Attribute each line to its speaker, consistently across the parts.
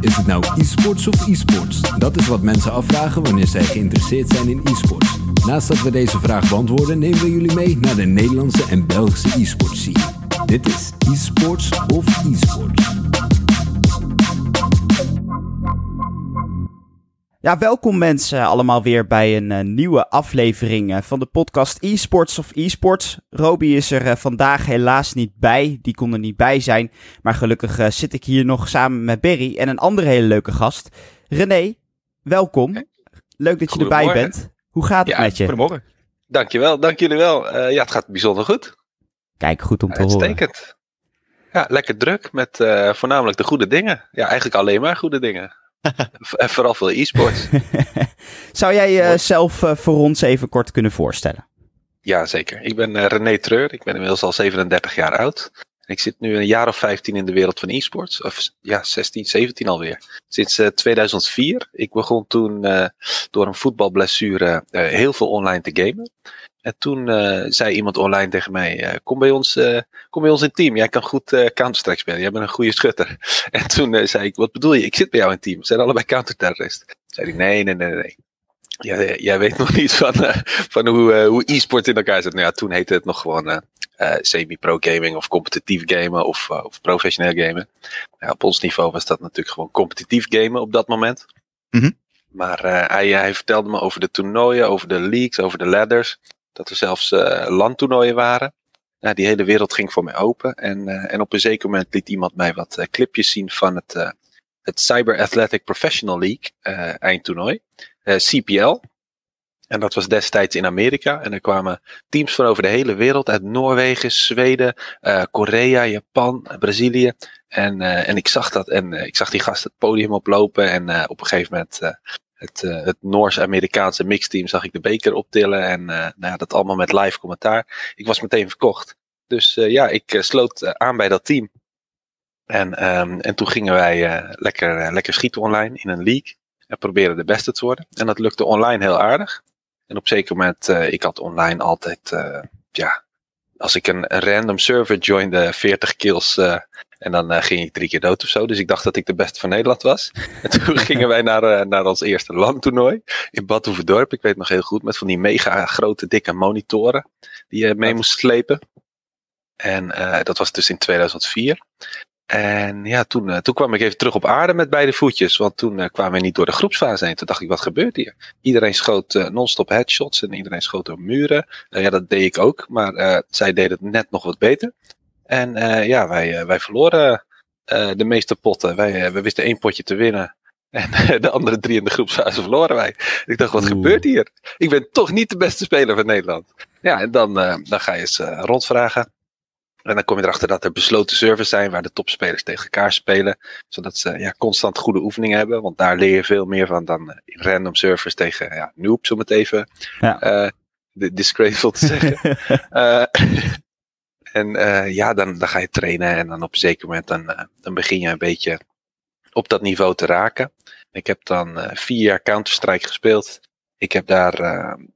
Speaker 1: Is het nou e-sports of e-sports? Dat is wat mensen afvragen wanneer zij geïnteresseerd zijn in e-sports. Naast dat we deze vraag beantwoorden, nemen we jullie mee naar de Nederlandse en Belgische e-sports scene. Dit is e-sports of e-sports.
Speaker 2: Ja, welkom mensen allemaal weer bij een uh, nieuwe aflevering uh, van de podcast eSports of eSports. Roby is er uh, vandaag helaas niet bij, die kon er niet bij zijn. Maar gelukkig zit ik hier nog samen met Berry en een andere hele leuke gast. René, welkom. Leuk dat je erbij bent. Hoe gaat het
Speaker 3: ja,
Speaker 2: met je?
Speaker 3: Goedemorgen. Dankjewel, dank jullie wel. ja, het gaat bijzonder goed.
Speaker 2: Kijk, goed om te
Speaker 3: Uitstekend.
Speaker 2: horen.
Speaker 3: Ja, lekker druk met voornamelijk de goede dingen. Ja, eigenlijk alleen maar goede dingen. En vooral veel e-sports.
Speaker 2: Zou jij jezelf uh, voor ons even kort kunnen voorstellen?
Speaker 3: Ja, zeker. Ik ben René Treur. Ik ben inmiddels al 37 jaar oud. En ik zit nu een jaar of 15 in de wereld van e-sports. Of ja, 16, 17 alweer. Sinds uh, 2004. Ik begon toen door een voetbalblessure heel veel online te gamen. En toen uh, zei iemand online tegen mij: uh, kom, bij ons, uh, kom bij ons in team. Jij kan goed Counter-Strike spelen. Jij bent een goede schutter. En toen zei ik: Wat bedoel je? Ik zit bij jou in team. We zijn allebei counterterroristen. Toen zei ik: Nee, nee, nee, nee. Jij, jij weet nog niet van, van hoe, hoe e-sport in elkaar zit. Nou ja, toen heette het nog gewoon semi-pro gaming of competitief gamen of, of professioneel gamen. Ja, op ons niveau was dat natuurlijk gewoon competitief gamen op dat moment.
Speaker 2: Mm -hmm.
Speaker 3: Maar hij, hij vertelde me over de toernooien, over de leagues, over de ladders dat er zelfs uh, landtoernooien waren. Nou, die hele wereld ging voor mij open. En, uh, en op een zeker moment liet iemand mij wat uh, clipjes zien van het, het Cyber Athletic Professional League eindtoernooi. CPL. En dat was destijds in Amerika. En er kwamen teams van over de hele wereld. Uit Noorwegen, Zweden, Korea, Japan, Brazilië. En, en ik zag dat. En ik zag die gasten het podium oplopen. En op een gegeven moment het, uh, het Noors-Amerikaanse mixteam zag ik de beker optillen. En uh, nou ja, dat allemaal met live commentaar. Ik was meteen verkocht. Dus uh, ja, ik sloot aan bij dat team. En, um, en toen gingen wij lekker, lekker schieten online in een league. En proberen de beste te worden. En dat lukte online heel aardig. En op zeker moment, ik had online altijd, ja, als ik een, een, random server joinde, 40 kills en dan uh, ging ik drie keer dood of zo. Dus ik dacht dat ik de beste van Nederland was. En toen gingen wij naar, uh, naar ons eerste landtoernooi in Bad Hoeverdorp. Ik weet nog heel goed, met van die mega grote dikke monitoren die je mee moest slepen. En dat was dus in 2004. En ja, toen, toen kwam ik even terug op aarde met beide voetjes. Want toen kwamen we niet door de groepsfase heen. Toen dacht ik, wat gebeurt hier? Iedereen schoot non-stop headshots en iedereen schoot door muren. ja, dat deed ik ook. Maar zij deden het net nog wat beter. En uh, ja, wij, uh, wij verloren uh, de meeste potten. Wij, we wisten één potje te winnen. En de andere drie in de groepsfase verloren wij. Ik dacht, wat Oeh. gebeurt hier? Ik ben toch niet de beste speler van Nederland. Ja, en dan, dan ga je eens rondvragen. En dan kom je erachter dat er besloten servers zijn waar de topspelers tegen elkaar spelen. Zodat ze ja, constant goede oefeningen hebben. Want daar leer je veel meer van dan in random servers tegen ja, noobs, om het even
Speaker 2: ja.
Speaker 3: disgraceful te zeggen. En uh, ja, dan, dan ga je trainen en dan op een zeker moment dan, dan begin je een beetje op dat niveau te raken. Ik heb dan vier jaar Counter-Strike gespeeld. Ik heb daar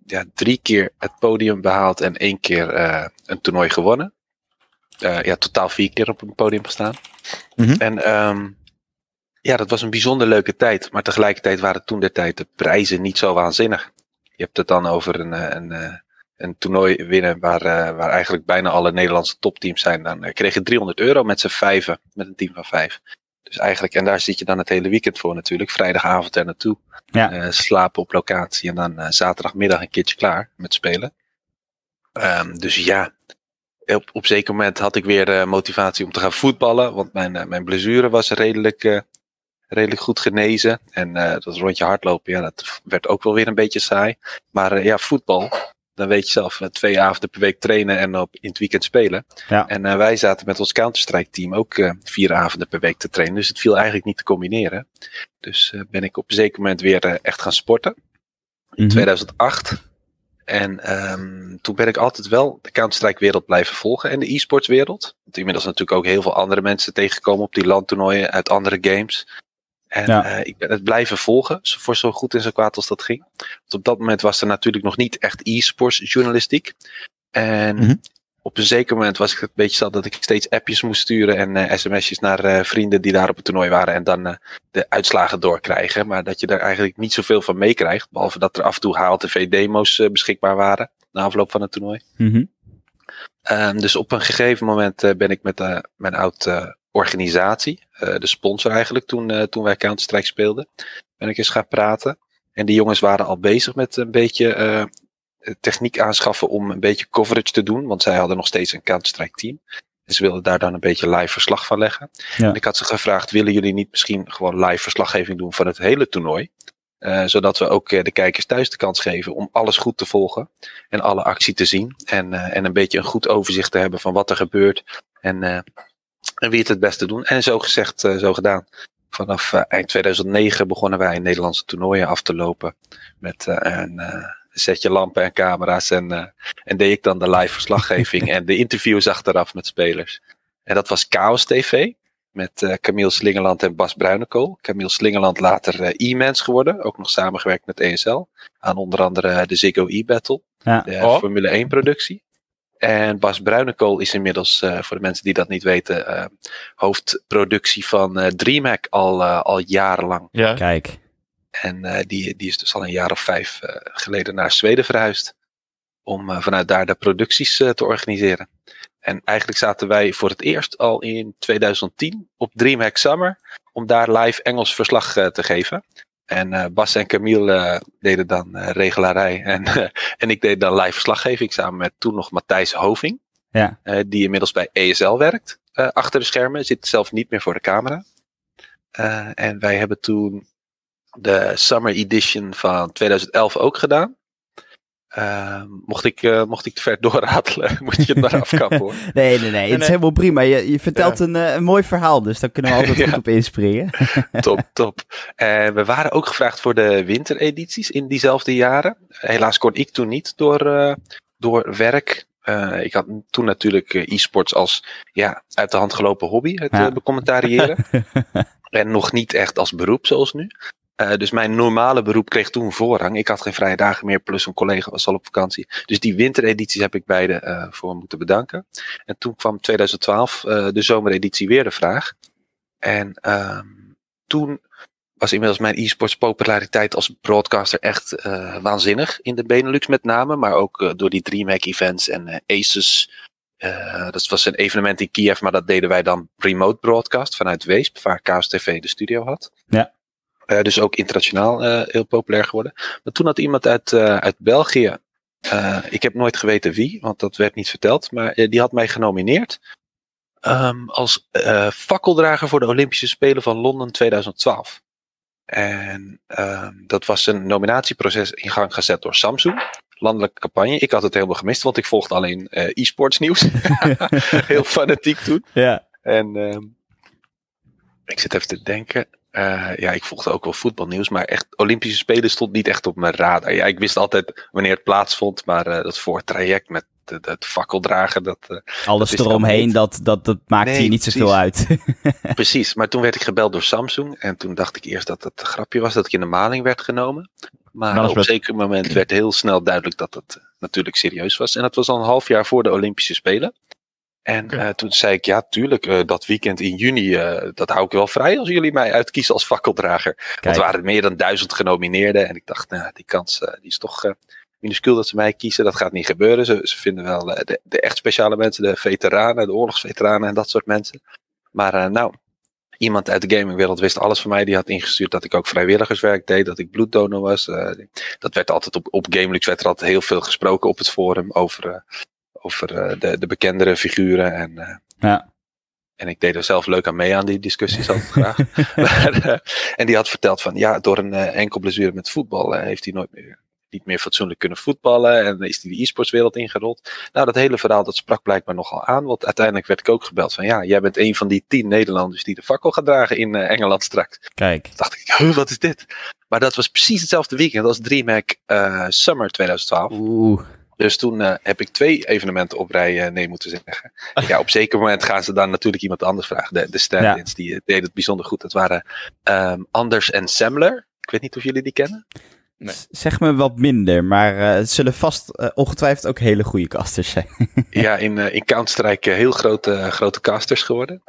Speaker 3: ja, drie keer het podium behaald en één keer een toernooi gewonnen. Ja, totaal vier keer op een podium gestaan.
Speaker 2: Mhm.
Speaker 3: Mm -hmm. En um, ja, dat was een bijzonder leuke tijd. Maar tegelijkertijd waren toen de tijd de prijzen niet zo waanzinnig. Je hebt het dan over een, een een toernooi winnen waar, uh, waar eigenlijk bijna alle Nederlandse topteams zijn, dan uh, kreeg je 300 euro met z'n vijven, met een team van vijf. Dus eigenlijk, en daar zit je dan het hele weekend voor natuurlijk. Vrijdagavond er naartoe.
Speaker 2: Ja.
Speaker 3: Uh, slapen op locatie en dan zaterdagmiddag een keertje klaar met spelen. Um, dus ja, op, op zeker moment had ik weer motivatie om te gaan voetballen. Want mijn, mijn blessure was redelijk, redelijk goed genezen. En dat rondje hardlopen, ja, dat werd ook wel weer een beetje saai. Maar ja, voetbal, dan weet je zelf, twee avonden per week trainen en op, in het weekend spelen.
Speaker 2: Ja.
Speaker 3: En uh, wij zaten met ons Counter-Strike team ook uh, vier avonden per week te trainen. Dus het viel eigenlijk niet te combineren. Dus uh, ben ik op een zeker moment weer echt gaan sporten. In
Speaker 2: Mhm.
Speaker 3: 2008. En um, toen ben ik altijd wel de Counter-Strike wereld blijven volgen en de e-sports wereld. Want inmiddels natuurlijk ook heel veel andere mensen tegengekomen op die landtoernooien uit andere games. En
Speaker 2: Ja.
Speaker 3: uh, ik ben het blijven volgen, voor zo goed en zo kwaad als dat ging. Want op dat moment was er natuurlijk nog niet echt e-sports journalistiek. En
Speaker 2: Mhm.
Speaker 3: Op een zeker moment was ik het een beetje zat dat ik steeds appjes moest sturen en uh, sms'jes naar uh, vrienden die daar op het toernooi waren en dan uh, de uitslagen doorkrijgen. Maar dat je daar eigenlijk niet zoveel van meekrijgt, behalve dat er af en toe HLTV-demo's beschikbaar waren na afloop van het toernooi.
Speaker 2: Mm -hmm.
Speaker 3: um, dus op een gegeven moment ben ik met mijn oud organisatie, de sponsor eigenlijk, toen, toen wij Counter-Strike speelden, ben ik eens gaan praten. En die jongens waren al bezig met een beetje techniek aanschaffen om een beetje coverage te doen. Want zij hadden nog steeds een Counter-Strike team. En ze wilden daar dan een beetje live verslag van leggen.
Speaker 2: Ja.
Speaker 3: En ik had ze gevraagd, willen jullie niet misschien gewoon live verslaggeving doen van het hele toernooi? Uh, zodat we ook uh, de kijkers thuis de kans geven om alles goed te volgen. En alle actie te zien. En, uh, en een beetje een goed overzicht te hebben van wat er gebeurt. En, en wie het het beste doen. En zo gezegd, zo gedaan. Vanaf eind 2009 begonnen wij Nederlandse toernooien af te lopen. Met een zet je lampen en camera's en, uh, en deed ik dan de live verslaggeving en de interviews achteraf met spelers. En dat was Chaos TV met uh, Camille Slingerland en Bas Bruinekool. Camille Slingerland later uh, E-Mans geworden, ook nog samengewerkt met ESL. Aan onder andere de Ziggo E-Battle,
Speaker 2: ja.
Speaker 3: de oh. Formule 1 productie. En Bas Bruinekool is inmiddels, voor de mensen die dat niet weten, hoofdproductie van DreamHack al, al jarenlang.
Speaker 2: Ja. Kijk.
Speaker 3: En uh, die, die is dus al een jaar of vijf uh, geleden naar Zweden verhuisd. Om uh, vanuit daar de producties te organiseren. En eigenlijk zaten wij voor het eerst al in 2010 op DreamHack Summer. Om daar live Engels verslag te geven. En Bas en Camille deden dan regelarij. En, en ik deed dan live verslaggeving samen met toen nog Matthijs Hoving.
Speaker 2: Ja.
Speaker 3: die inmiddels bij ESL werkt. achter de schermen. Zit zelf niet meer voor de camera. en wij hebben toen de Summer Edition van 2011 ook gedaan. Uh, mocht, ik, uh, mocht ik te ver doorratelen, moet je het maar afkappen hoor.
Speaker 2: nee, nee, nee, het is helemaal prima. Je, je vertelt ja. een, uh, een mooi verhaal, dus daar kunnen we altijd ja. goed op inspringen.
Speaker 3: top, top. En we waren ook gevraagd voor de winteredities in diezelfde jaren. Helaas kon ik toen niet door, door werk. ik had toen natuurlijk e-sports als ja, uit de hand gelopen hobby, het ja. becommentariëren. en nog niet echt als beroep zoals nu. Uh, dus mijn normale beroep kreeg toen voorrang. Ik had geen vrije dagen meer, plus een collega was al op vakantie. Dus die winteredities heb ik beide uh, voor moeten bedanken. En toen kwam 2012 uh, de zomereditie weer de vraag. En toen was inmiddels mijn e-sports populariteit als broadcaster echt waanzinnig. In de Benelux met name, maar ook door die DreamHack events en Aces. dat was een evenement in Kiev, maar dat deden wij dan remote broadcast vanuit Weesp, waar Chaos TV de studio had.
Speaker 2: Ja.
Speaker 3: Uh, dus ook internationaal uh, heel populair geworden. Maar toen had iemand uit, uh, uit België, ik heb nooit geweten wie, want dat werd niet verteld, maar die had mij genomineerd um, als fakkeldrager voor de Olympische Spelen van Londen 2012. En um, dat was een nominatieproces in gang gezet door Samsung. Landelijke campagne. Ik had het helemaal gemist, want ik volgde alleen e-sports nieuws. heel fanatiek toen.
Speaker 2: Ja.
Speaker 3: En um, ik zit even te denken. Uh, ja, ik volgde ook wel voetbalnieuws, maar echt Olympische Spelen stond niet echt op mijn radar. Ja, ik wist altijd wanneer het plaatsvond, maar uh, dat voortraject met het, het fakkeldragen, dat... Uh,
Speaker 2: Alles
Speaker 3: dat
Speaker 2: eromheen, dat, dat, dat
Speaker 3: nee,
Speaker 2: je niet zoveel uit.
Speaker 3: precies, maar toen werd ik gebeld door Samsung en toen dacht ik eerst dat het een grapje was dat ik in de maling werd genomen. Maar, maar op een zeker moment werd heel snel duidelijk dat het natuurlijk serieus was. En dat was al een half jaar voor de Olympische Spelen. En okay. uh, toen zei ik, ja, tuurlijk, uh, dat weekend in juni, uh, dat hou ik wel vrij als jullie mij uitkiezen als fakkeldrager. Kijk. Want er waren meer dan duizend genomineerden. En ik dacht, nou, die kans die is toch minuscuul dat ze mij kiezen. Dat gaat niet gebeuren. Ze, ze vinden wel de, de, echt speciale mensen, de veteranen, de oorlogsveteranen en dat soort mensen. Maar nou, iemand uit de gamingwereld wist alles van mij. Die had ingestuurd dat ik ook vrijwilligerswerk deed, dat ik bloeddonor was. dat werd altijd op, op GameLux werd er altijd heel veel gesproken op het forum over over uh, de, de bekendere figuren. En, uh,
Speaker 2: ja.
Speaker 3: en ik deed er zelf leuk aan mee aan die discussies altijd graag. maar, uh, en die had verteld van ja, door een enkel blessure met voetbal heeft hij nooit meer, niet meer fatsoenlijk kunnen voetballen. En is hij de e-sportswereld ingerold. Nou, dat hele verhaal dat sprak blijkbaar nogal aan. Want uiteindelijk werd ik ook gebeld van ja, jij bent een van die tien Nederlanders die de fakkel gaat dragen in Engeland straks.
Speaker 2: Kijk.
Speaker 3: Toen dacht ik, huh, wat is dit? Maar dat was precies hetzelfde weekend als DreamHack Summer 2012.
Speaker 2: Oeh.
Speaker 3: Dus toen uh, heb ik twee evenementen op rij uh, nee moeten zeggen. Ja, op zeker moment gaan ze dan natuurlijk iemand anders vragen. De, de stand-ins, ja. die deden het bijzonder goed. Dat waren um, Anders en Semler. Ik weet niet of jullie die kennen.
Speaker 2: Nee. Zeg me wat minder, maar uh, het zullen vast uh, ongetwijfeld ook hele goede casters zijn.
Speaker 3: ja, in, uh, in Counter-Strike heel grote, grote casters geworden.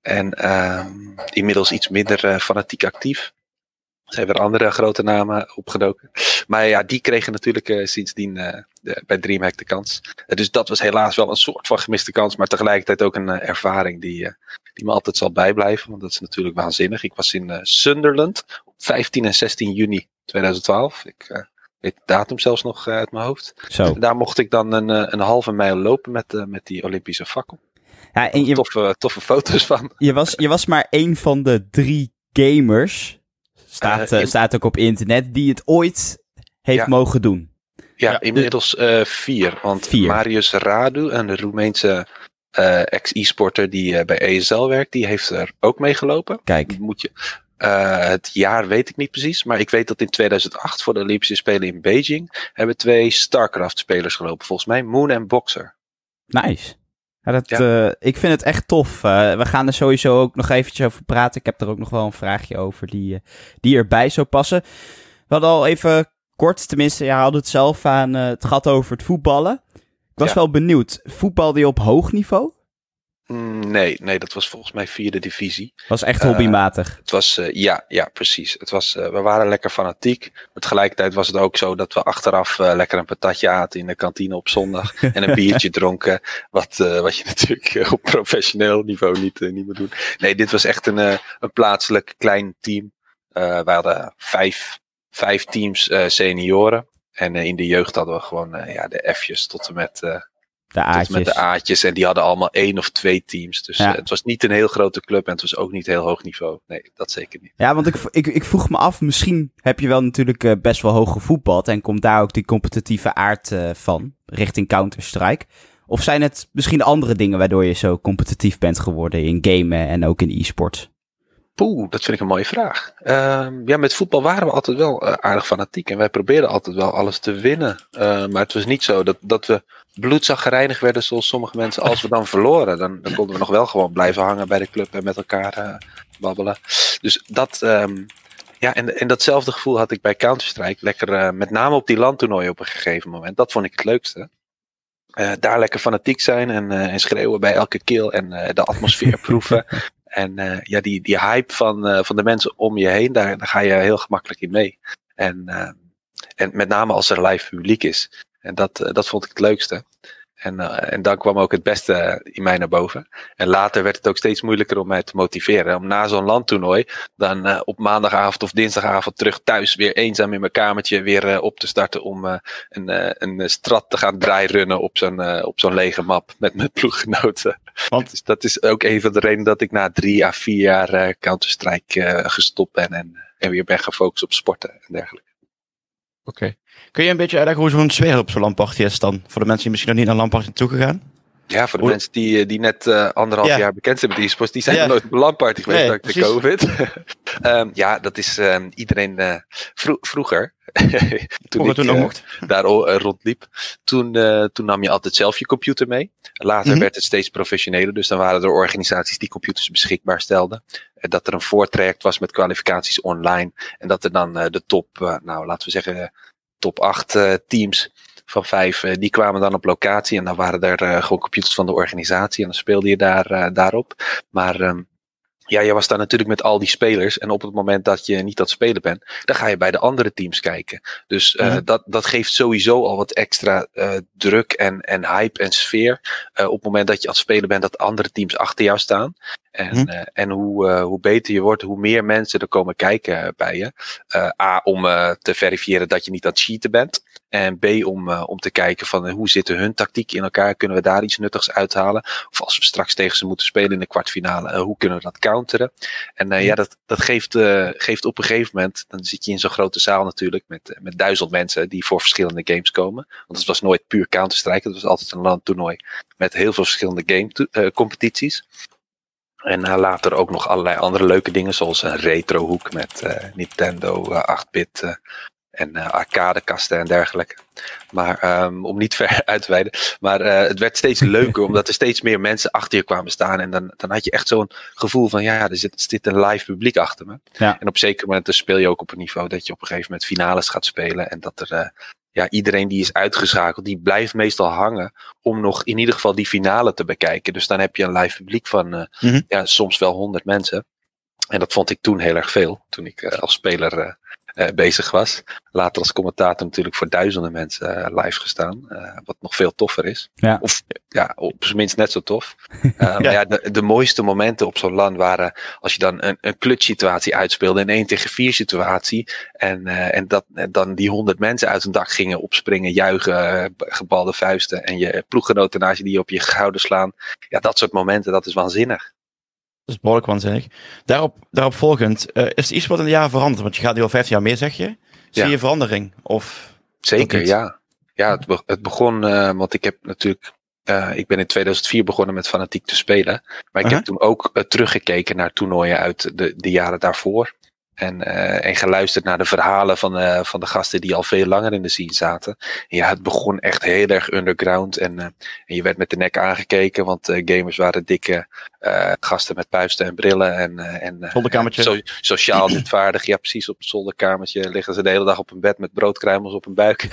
Speaker 3: En ehm, inmiddels iets minder fanatiek actief. Er zijn weer andere grote namen opgedoken. Maar ja, die kregen natuurlijk sindsdien de, bij DreamHack de kans. dus dat was helaas wel een soort van gemiste kans, maar tegelijkertijd ook een ervaring die, die me altijd zal bijblijven. Want dat is natuurlijk waanzinnig. Ik was in Sunderland op 15 en 16 juni 2012. Ik uh, weet de datum zelfs nog uh, uit mijn hoofd. Zo. Daar mocht ik dan een, uh, een halve mijl lopen met, met die Olympische fakkel. Ja, en je, toffe, toffe foto's van.
Speaker 2: Je was, je was maar één van de drie gamers, staat, in, staat ook op internet, die het ooit heeft ja. mogen doen.
Speaker 3: Ja, ja inmiddels vier. Want vier. Marius Radu, een Roemeense ex-e-sporter die bij ESL werkt, die heeft er ook mee gelopen.
Speaker 2: Kijk.
Speaker 3: Moet je, uh, het jaar weet ik niet precies, maar ik weet dat in 2008 voor de Olympische Spelen in Beijing hebben twee StarCraft-spelers gelopen. Volgens mij Moon en Boxer.
Speaker 2: Nice. Ja, dat, ja. Uh, ik vind het echt tof. Uh, we gaan er sowieso ook nog eventjes over praten. Ik heb er ook nog wel een vraagje over die, die erbij zou passen. We hadden al even kort, tenminste, ja, hadden het zelf aan het gehad over het voetballen. Ik was ja. wel benieuwd. Voetbalde je op hoog niveau?
Speaker 3: Mm, nee, nee, dat was volgens mij vierde divisie.
Speaker 2: Was echt hobbymatig.
Speaker 3: Uh, het was, uh, ja, ja, precies. Het was, uh, we waren lekker fanatiek. Maar tegelijkertijd was het ook zo dat we achteraf lekker een patatje aten in de kantine op zondag. en een biertje dronken. Wat, wat je natuurlijk op professioneel niveau niet, niet moet doen. Nee, dit was echt een, een plaatselijk klein team. wij hadden vijf, vijf teams senioren. En in de jeugd hadden we gewoon ja, de F'jes tot en met
Speaker 2: de A'tjes.
Speaker 3: Met de A'tjes. En die hadden allemaal één of twee teams. Dus ja. uh, het was niet een heel grote club en het was ook niet heel hoog niveau. Nee, dat zeker niet.
Speaker 2: Ja, want ik, ik, ik vroeg me af, misschien heb je wel natuurlijk uh, best wel hoog gevoetbald. En komt daar ook die competitieve aard uh, van, richting Counter-Strike. Of zijn het misschien andere dingen waardoor je zo competitief bent geworden in gamen en ook in e-sports?
Speaker 3: Poeh, dat vind ik een mooie vraag. Uh, ja, met voetbal waren we altijd wel uh, aardig fanatiek. En wij probeerden altijd wel alles te winnen. Uh, maar het was niet zo dat, dat we bloedzaggerijnig werden zoals sommige mensen. Als we dan verloren, dan, dan konden we nog wel gewoon blijven hangen bij de club en met elkaar uh, babbelen. Dus dat, um, ja, en, en datzelfde gevoel had ik bij Counter-Strike. Lekker, met name op die landtoernooi op een gegeven moment. Dat vond ik het leukste. daar lekker fanatiek zijn en, en schreeuwen bij elke kill en de atmosfeer proeven. En uh, ja, die, die hype van, uh, van de mensen om je heen, daar, daar ga je heel gemakkelijk in mee. En, uh, en met name als er live publiek is. En dat, dat vond ik het leukste. En, uh, en dan kwam ook het beste in mij naar boven. En later werd het ook steeds moeilijker om mij te motiveren. Om na zo'n landtoernooi dan uh, op maandagavond of dinsdagavond terug thuis weer eenzaam in mijn kamertje weer uh, op te starten om een, een strat te gaan draairunnen op zo'n op zo'n lege map met mijn ploeggenoten. Want dus dat is ook een van de redenen dat ik na drie à vier jaar Counter-Strike gestopt ben en, en weer ben gefocust op sporten en dergelijke.
Speaker 4: Oké. Okay. Kun je een beetje uitleggen hoe zo'n op zo'n landparty is dan? Voor de mensen die misschien nog niet naar landparty toegegaan?
Speaker 3: Ja, voor de mensen die, eh, die net uh, anderhalf ja. jaar bekend zijn met e-sports, die zijn ja. nooit op een landparty geweest nee, dankzij de COVID. um, ja, dat is um, iedereen uh, vro vroeger.
Speaker 4: toen ik toen nog mocht.
Speaker 3: daar rondliep. Toen, toen nam je altijd zelf je computer mee. Later mm -hmm. werd het steeds professioneler, dus dan waren er organisaties die computers beschikbaar stelden. dat er een voortraject was met kwalificaties online. En dat er dan de top, nou laten we zeggen, top 8 uh, teams van vijf, uh, die kwamen dan op locatie. En dan waren er uh, gewoon computers van de organisatie. En dan speelde je daar, daarop. Maar um, ja, je was daar natuurlijk met al die spelers. En op het moment dat je niet het spelen bent, dan ga je bij de andere teams kijken. Dus uh, dat, dat geeft sowieso al wat extra uh, druk en, en hype en sfeer. Uh, op het moment dat je aan het spelen bent, dat andere teams achter jou staan. En, hm. uh, en hoe, uh, hoe beter je wordt, hoe meer mensen er komen kijken bij je. A, om te verifiëren dat je niet aan het cheaten bent. En B, om, om te kijken van hoe zitten hun tactiek in elkaar. Kunnen we daar iets nuttigs uithalen? Of als we straks tegen ze moeten spelen in de kwartfinale, hoe kunnen we dat counteren? En hm. ja, dat, dat geeft, geeft op een gegeven moment, dan zit je in zo'n grote zaal natuurlijk met, met duizend mensen die voor verschillende games komen. Want het was nooit puur Counter-Strike, het was altijd een landtoernooi met heel veel verschillende game competities. En uh, later ook nog allerlei andere leuke dingen, zoals een retrohoek met uh, Nintendo 8-bit uh, en arcadekasten en dergelijke. Maar um, om niet ver uit te wijden. Maar het werd steeds leuker omdat er steeds meer mensen achter je kwamen staan. En dan, dan had je echt zo'n gevoel van ja, er zit, zit een live publiek achter me.
Speaker 2: Ja.
Speaker 3: En op zeker moment speel je ook op een niveau dat je op een gegeven moment finales gaat spelen. En dat er ja, iedereen die is uitgeschakeld, die blijft meestal hangen om nog in ieder geval die finale te bekijken. Dus dan heb je een live publiek van mm -hmm. ja, soms wel honderd mensen. En dat vond ik toen heel erg veel, toen ik als speler uh, bezig was. Later als commentator natuurlijk voor duizenden mensen uh, live gestaan. Uh, wat nog veel toffer is.
Speaker 2: Ja.
Speaker 3: Of ja, op zijn minst net zo tof. ja. Maar ja, de, de mooiste momenten op zo'n land waren als je dan een, een clutch-situatie uitspeelde. Een 1 tegen 4 situatie. En, en dat en dan die honderd mensen uit een dak gingen opspringen, juichen, gebalde vuisten. En je ploeggenoten naast je die op je schouder slaan. Ja, dat soort momenten, dat is waanzinnig.
Speaker 4: Dat is behoorlijk waanzinnig. Daarop, daarop volgend, uh, is er iets wat in de jaren veranderd? Want je gaat nu al 15 jaar mee, zeg je. Zie
Speaker 3: Ja.
Speaker 4: je verandering? Of
Speaker 3: Zeker, ja. Ja, het, be- het begon, eh, want ik heb natuurlijk, eh, ik ben in 2004 begonnen met fanatiek te spelen. Maar ik heb toen ook eh, teruggekeken naar toernooien uit de, de jaren daarvoor. En, eh, en geluisterd naar de verhalen van, eh, van de gasten die al veel langer in de scene zaten. En ja, het begon echt heel erg underground. En, eh, en je werd met de nek aangekeken, want gamers waren dikke gasten met puisten en brillen. En, en,
Speaker 4: Zolderkamertje.
Speaker 3: So, sociaal vaardig, ja precies, op het zolderkamertje liggen ze de hele dag op een bed met broodkruimels op hun buik.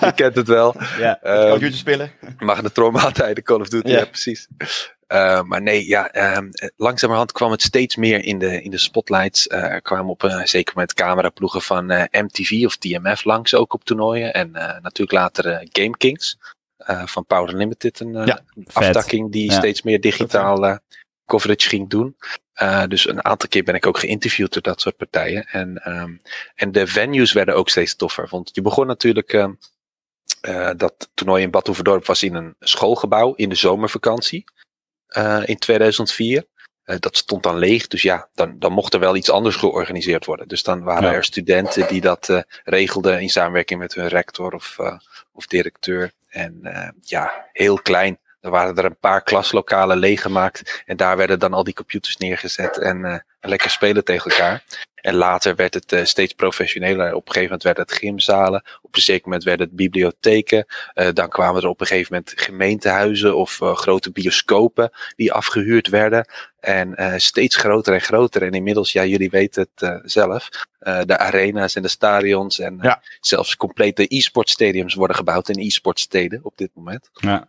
Speaker 3: je kent het wel.
Speaker 2: Ja.
Speaker 3: Ehm,
Speaker 4: computer spelen?
Speaker 3: magnetronmaaltijden, Call of Duty,
Speaker 4: Ja.
Speaker 3: ja, precies. Uh, maar nee, ja, um, langzamerhand kwam het steeds meer in de, in de spotlights. Uh, er kwamen op een zeker met cameraploegen van uh, MTV of TMF langs ook op toernooien. En natuurlijk later Game Kings van Power Limited, een
Speaker 4: Ja,
Speaker 3: aftakking die
Speaker 2: Ja.
Speaker 3: steeds meer digitaal coverage ging doen. Dus een aantal keer ben ik ook geïnterviewd door dat soort partijen. En, um, en de venues werden ook steeds toffer. Want je begon natuurlijk. Um, uh, dat toernooi in Bad Hoeverdorp was in een schoolgebouw in de zomervakantie uh, in 2004. Uh, dat stond dan leeg, dus ja, dan, dan mocht er wel iets anders georganiseerd worden. Dus dan waren
Speaker 2: Ja.
Speaker 3: er studenten die dat uh, regelden in samenwerking met hun rector of, of directeur. En ja, heel klein. Er waren er een paar klaslokalen leeggemaakt. En daar werden dan al die computers neergezet en lekker spelen tegen elkaar. En later werd het uh, steeds professioneler. Op een gegeven moment werden het gymzalen. Op een zeker moment werden het bibliotheken. Uh, dan kwamen er op een gegeven moment gemeentehuizen of uh, grote bioscopen die afgehuurd werden. En steeds groter en groter. En inmiddels, ja, jullie weten het zelf. De arena's en de stadions en
Speaker 4: Ja.
Speaker 3: zelfs complete e-sport stadiums worden gebouwd in e-sport steden op dit moment.
Speaker 2: Ja.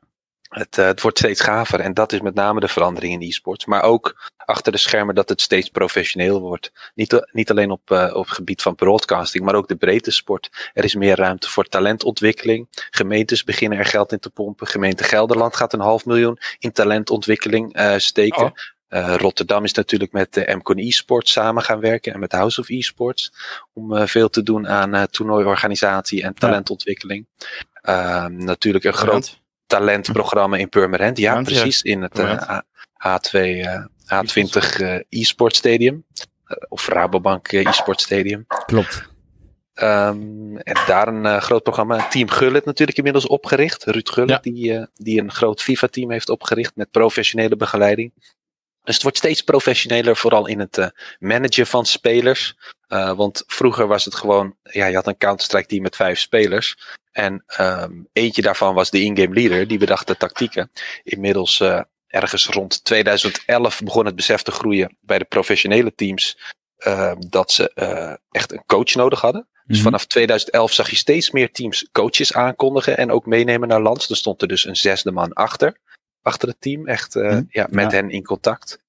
Speaker 3: Het, uh, het wordt steeds gaver en dat is met name de verandering in e-sports. Maar ook achter de schermen dat het steeds professioneel wordt. Niet, niet alleen op, uh, op het gebied van broadcasting, maar ook de breedte sport. Er is meer ruimte voor talentontwikkeling. Gemeentes beginnen er geld in te pompen. Gemeente Gelderland gaat een half miljoen in talentontwikkeling uh, steken.
Speaker 4: Oh.
Speaker 3: Uh, Rotterdam is natuurlijk met de MCON e-sports samen gaan werken en met House of e-sports. Om veel te doen aan toernooiorganisatie en talentontwikkeling. Ja. natuurlijk een groot talentprogramma in Purmerend. Ja, precies. In het uh, H2, uh, H20 uh, e-sport stadium. Uh, of Rabobank uh, e-sport stadium.
Speaker 2: Klopt.
Speaker 3: Um, en daar een uh, groot programma. Team Gullit natuurlijk inmiddels opgericht. Ruud Gullit, ja. die, die een groot FIFA-team heeft opgericht met professionele begeleiding. Dus het wordt steeds professioneler, vooral in het uh, managen van spelers. Uh, want vroeger was het gewoon, ja, je had een Counter-Strike team met vijf spelers. En um, eentje daarvan was de in-game leader, die bedacht de tactieken. Inmiddels uh, ergens rond 2011 begon het besef te groeien bij de professionele teams. Uh, dat ze uh, echt een coach nodig hadden. Dus
Speaker 2: Mhm.
Speaker 3: vanaf 2011 zag je steeds meer teams coaches aankondigen en ook meenemen naar lands. Er stond er dus een zesde man achter, achter het team, echt uh, ja, met
Speaker 2: Ja.
Speaker 3: hen in contact.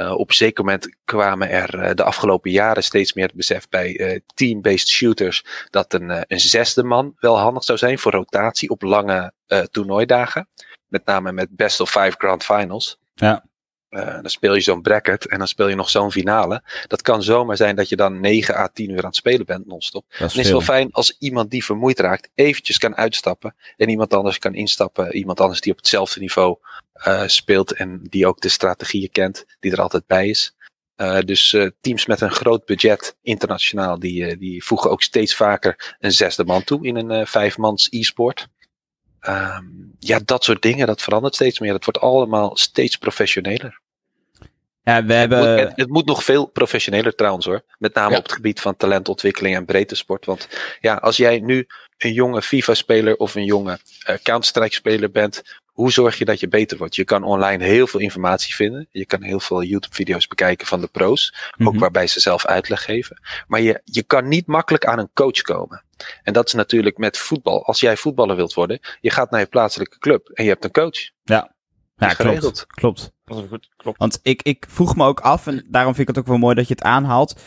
Speaker 3: Uh, op een zeker moment kwamen er uh, de afgelopen jaren steeds meer het besef bij uh, team-based shooters dat een, een zesde man wel handig zou zijn voor rotatie op lange toernooidagen. Met name met best of five grand finals.
Speaker 2: Ja.
Speaker 3: Uh, dan speel je zo'n bracket en dan speel je nog zo'n finale. Dat kan zomaar zijn dat je dan 9 à 10 uur aan het spelen bent non-stop. Dan
Speaker 2: is
Speaker 3: is het
Speaker 2: veel.
Speaker 3: wel fijn als iemand die vermoeid raakt eventjes kan uitstappen. En iemand anders kan instappen. Iemand anders die op hetzelfde niveau uh, speelt en die ook de strategieën kent. Die er altijd bij is. Uh, dus teams met een groot budget internationaal, die, die voegen ook steeds vaker een zesde man toe in een vijfmans e-sport. Um, ja, dat soort dingen, dat verandert steeds meer. Dat wordt allemaal steeds professioneler.
Speaker 2: Ja, we
Speaker 3: Het,
Speaker 2: hebben...
Speaker 3: moet, het, het moet nog veel professioneler trouwens hoor. Met name
Speaker 4: Ja.
Speaker 3: op het gebied van talentontwikkeling en breedte sport. Want ja, als jij nu een jonge FIFA-speler of een jonge eh, Counter-Strike-speler bent, hoe zorg je dat je beter wordt? Je kan online heel veel informatie vinden. Je kan heel veel YouTube-video's bekijken van de pro's. Ook
Speaker 2: Mhm.
Speaker 3: waarbij ze zelf uitleg geven. Maar je, je kan niet makkelijk aan een coach komen. En dat is natuurlijk met voetbal. Als jij voetballer wilt worden, je gaat naar je plaatselijke club en je hebt een coach.
Speaker 2: Ja,
Speaker 3: is
Speaker 2: klopt. klopt.
Speaker 4: Dat is goed, klopt.
Speaker 2: Want ik, ik vroeg me ook af, en daarom vind ik het ook wel mooi dat je het aanhaalt.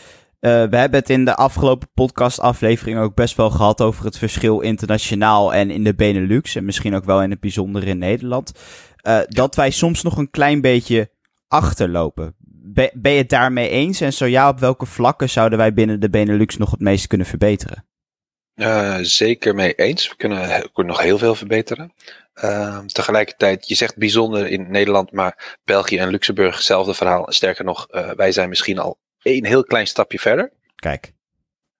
Speaker 2: Eh, we hebben het in de afgelopen podcastaflevering ook best wel gehad over het verschil internationaal en in de Benelux. En misschien ook wel in het bijzonder in Nederland. Eh, dat wij soms nog een klein beetje achterlopen. Ben, je het daarmee eens? En zo ja, op welke vlakken zouden wij binnen de Benelux nog het meest kunnen verbeteren?
Speaker 3: Eh, zeker mee eens. We kunnen, nog heel veel verbeteren. Ehm, tegelijkertijd, je zegt bijzonder in Nederland, maar België en Luxemburg, hetzelfde verhaal. Sterker nog, wij zijn misschien al één heel klein stapje verder.
Speaker 2: Kijk,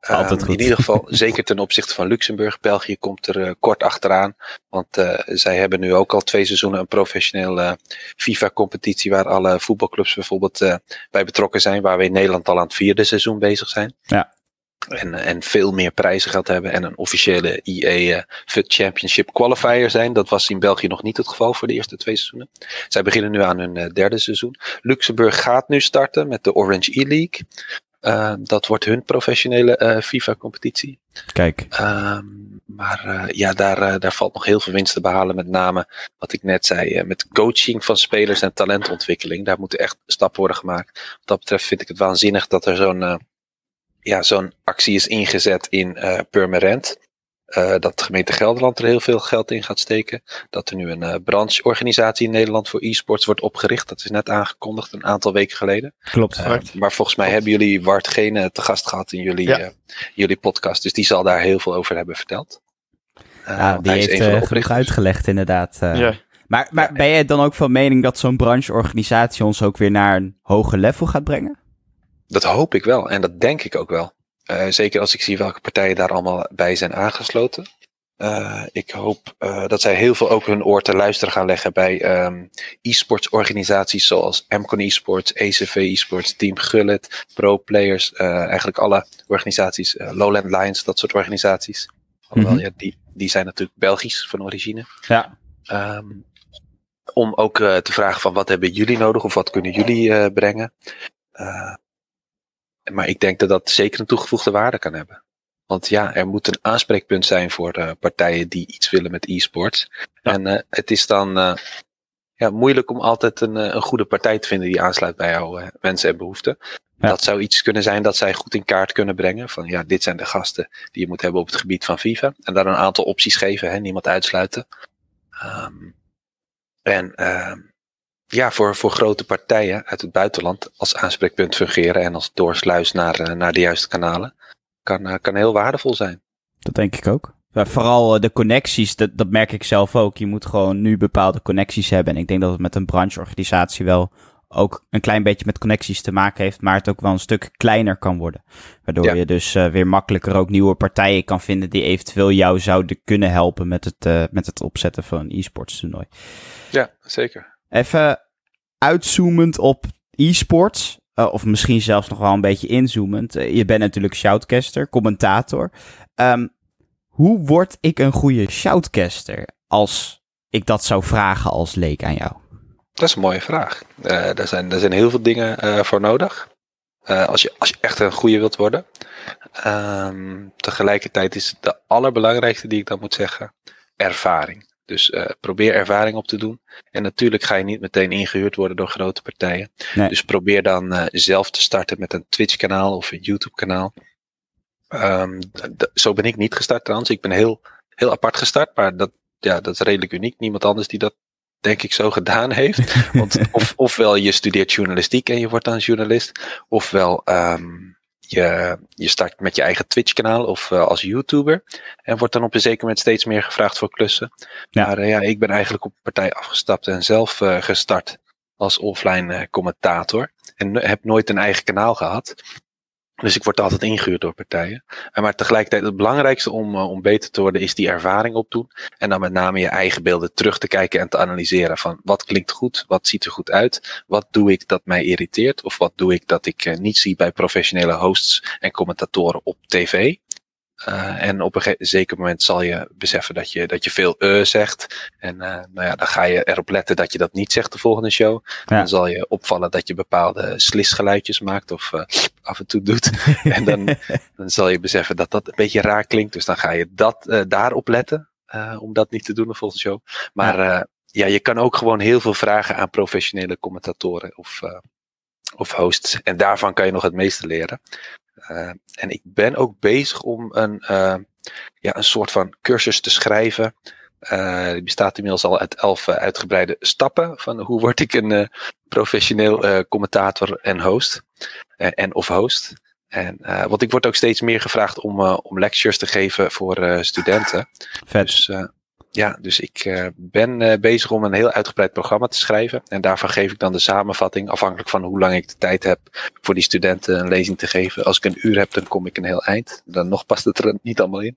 Speaker 3: Ehm,
Speaker 2: Altijd goed.
Speaker 3: In ieder geval, zeker ten opzichte van Luxemburg. België komt er eh, kort achteraan. Want eh, zij hebben nu ook al twee seizoenen een professionele eh, FIFA-competitie. Waar alle voetbalclubs bijvoorbeeld bij betrokken zijn. Waar we in Nederland al aan het vierde seizoen bezig zijn.
Speaker 2: Ja.
Speaker 3: En, en veel meer prijzen gehad hebben. En een officiële EA eh, FUT Championship qualifier zijn. Dat was in België nog niet het geval voor de eerste twee seizoenen. Zij beginnen nu aan hun eh, derde seizoen. Luxemburg gaat nu starten met de Orange E-League. Uh, dat wordt hun professionele uh, FIFA-competitie.
Speaker 2: kijk.
Speaker 3: Um, maar ja, daar, daar valt nog heel veel winst te behalen. Met name wat ik net zei, met coaching van spelers en talentontwikkeling. Daar moeten echt stappen worden gemaakt. Wat dat betreft vind ik het waanzinnig dat er zo'n ja, zo'n actie is ingezet in Purmerend. Uh, dat de gemeente Gelderland er heel veel geld in gaat steken. Dat er nu een uh, brancheorganisatie in Nederland voor e-sports wordt opgericht. Dat is net aangekondigd een aantal weken geleden.
Speaker 2: Klopt.
Speaker 3: Uh, maar volgens mij hebben jullie Wart Gene te gast gehad in jullie,
Speaker 4: Ja.
Speaker 3: jullie podcast. Dus die zal daar heel veel over hebben verteld.
Speaker 2: ja, die heeft uh, genoeg uitgelegd inderdaad. eh.
Speaker 4: ja.
Speaker 2: Maar, maar ben je dan ook van mening dat zo'n brancheorganisatie ons ook weer naar een hoger level gaat brengen?
Speaker 3: Dat hoop ik wel en dat denk ik ook wel. Uh, zeker als ik zie welke partijen daar allemaal bij zijn aangesloten. Uh, ik hoop uh, dat zij heel veel ook hun oor te luisteren gaan leggen bij um, e-sports organisaties zoals Mcon eSports, ECV eSports, Team Gullet, Pro Players, eigenlijk alle organisaties, Lowland Lions, dat soort organisaties. Alhoewel,
Speaker 2: Mhm.
Speaker 3: ja, die, die zijn natuurlijk Belgisch van origine.
Speaker 2: Ja.
Speaker 3: Um, om ook te vragen van wat hebben jullie nodig of wat kunnen jullie brengen. Uh, maar ik denk dat dat zeker een toegevoegde waarde kan hebben. Want ja, er moet een aanspreekpunt zijn voor uh, partijen die iets willen met e-sports.
Speaker 4: Ja.
Speaker 3: En uh, het is dan uh, ja, moeilijk om altijd een, een goede partij te vinden die aansluit bij jouw wensen en behoeften.
Speaker 2: Ja.
Speaker 3: Dat zou iets kunnen zijn dat zij goed in kaart kunnen brengen. Van ja, dit zijn de gasten die je moet hebben op het gebied van FIFA. En daar een aantal opties geven, hè, niemand uitsluiten. Um, en uh, ja, voor, voor grote partijen uit het buitenland als aanspreekpunt fungeren en als doorsluis naar, uh, naar de juiste kanalen, kan, uh, kan heel waardevol zijn.
Speaker 2: Dat denk ik ook. Ja, vooral uh, de connecties, dat, dat merk ik zelf ook. Je moet gewoon nu bepaalde connecties hebben. En ik denk dat het met een brancheorganisatie wel ook een klein beetje met connecties te maken heeft, maar het ook wel een stuk kleiner kan worden. Waardoor
Speaker 3: Ja.
Speaker 2: je dus uh, weer makkelijker ook nieuwe partijen kan vinden die eventueel jou zouden kunnen helpen met het, uh, met het opzetten van een e-sports toernooi.
Speaker 3: Ja, zeker.
Speaker 2: Even uitzoomend op e-sports. Uh, of misschien zelfs nog wel een beetje inzoomend. Uh, je bent natuurlijk shoutcaster, commentator. Um, hoe word ik een goede shoutcaster als ik dat zou vragen als leek aan jou?
Speaker 3: Dat is een mooie vraag. Uh, daar, zijn, daar zijn heel veel dingen voor nodig. Als, je, als je echt een goede wilt worden. Um, tegelijkertijd is de allerbelangrijkste die ik dan moet zeggen, ervaring. Dus uh, probeer ervaring op te doen. En natuurlijk ga je niet meteen ingehuurd worden door grote partijen.
Speaker 2: Nee.
Speaker 3: Dus probeer dan uh, zelf te starten met een Twitch kanaal of een YouTube kanaal. Um, zo ben ik niet gestart trouwens. Ik ben heel, heel apart gestart. Maar dat, ja, dat is redelijk uniek. Niemand anders die dat denk ik zo gedaan heeft. Want of, ofwel je studeert journalistiek en je wordt dan journalist. Ofwel um, je, je start met je eigen Twitch kanaal of uh, als YouTuber. En wordt dan op een zeker moment steeds meer gevraagd voor klussen.
Speaker 2: Ja.
Speaker 3: Maar uh, ja, ik ben eigenlijk op partij afgestapt en zelf uh, gestart als offline commentator. En heb nooit een eigen kanaal gehad. Dus ik word altijd ingehuurd door partijen. En maar tegelijkertijd het belangrijkste om, uh, om beter te worden is die ervaring opdoen. En dan met name je eigen beelden terug te kijken en te analyseren. Van wat klinkt goed, wat ziet er goed uit, wat doe ik dat mij irriteert. Of wat doe ik dat ik uh, niet zie bij professionele hosts en commentatoren op tv. Uh, en op een zeker moment zal je beseffen dat je, dat je veel uh zegt. En uh, nou ja, dan ga je erop letten dat je dat niet zegt de volgende show. Ja. Dan zal je opvallen dat je bepaalde slisgeluidjes maakt of af en toe doet. en dan, dan zal je beseffen dat dat een beetje raar klinkt. Dus dan ga je dat, daarop letten om dat niet te doen de volgende show. Maar ja. ja, je kan ook gewoon heel veel vragen aan professionele commentatoren of, of hosts. En daarvan kan je nog het meeste leren. Uh, en ik ben ook bezig om een, uh, ja, een soort van cursus te schrijven. Uh, die bestaat inmiddels al uit elf uitgebreide stappen van hoe word ik een professioneel commentator en host. en of host. En, want ik word ook steeds meer gevraagd om, om lectures te geven voor studenten.
Speaker 2: Vet.
Speaker 3: Dus ja, dus ik uh, ben uh, bezig om een heel uitgebreid programma te schrijven. En daarvan geef ik dan de samenvatting, afhankelijk van hoe lang ik de tijd heb voor die studenten een lezing te geven. Als ik een uur heb, dan kom ik een heel eind. Dan nog past het er niet allemaal in.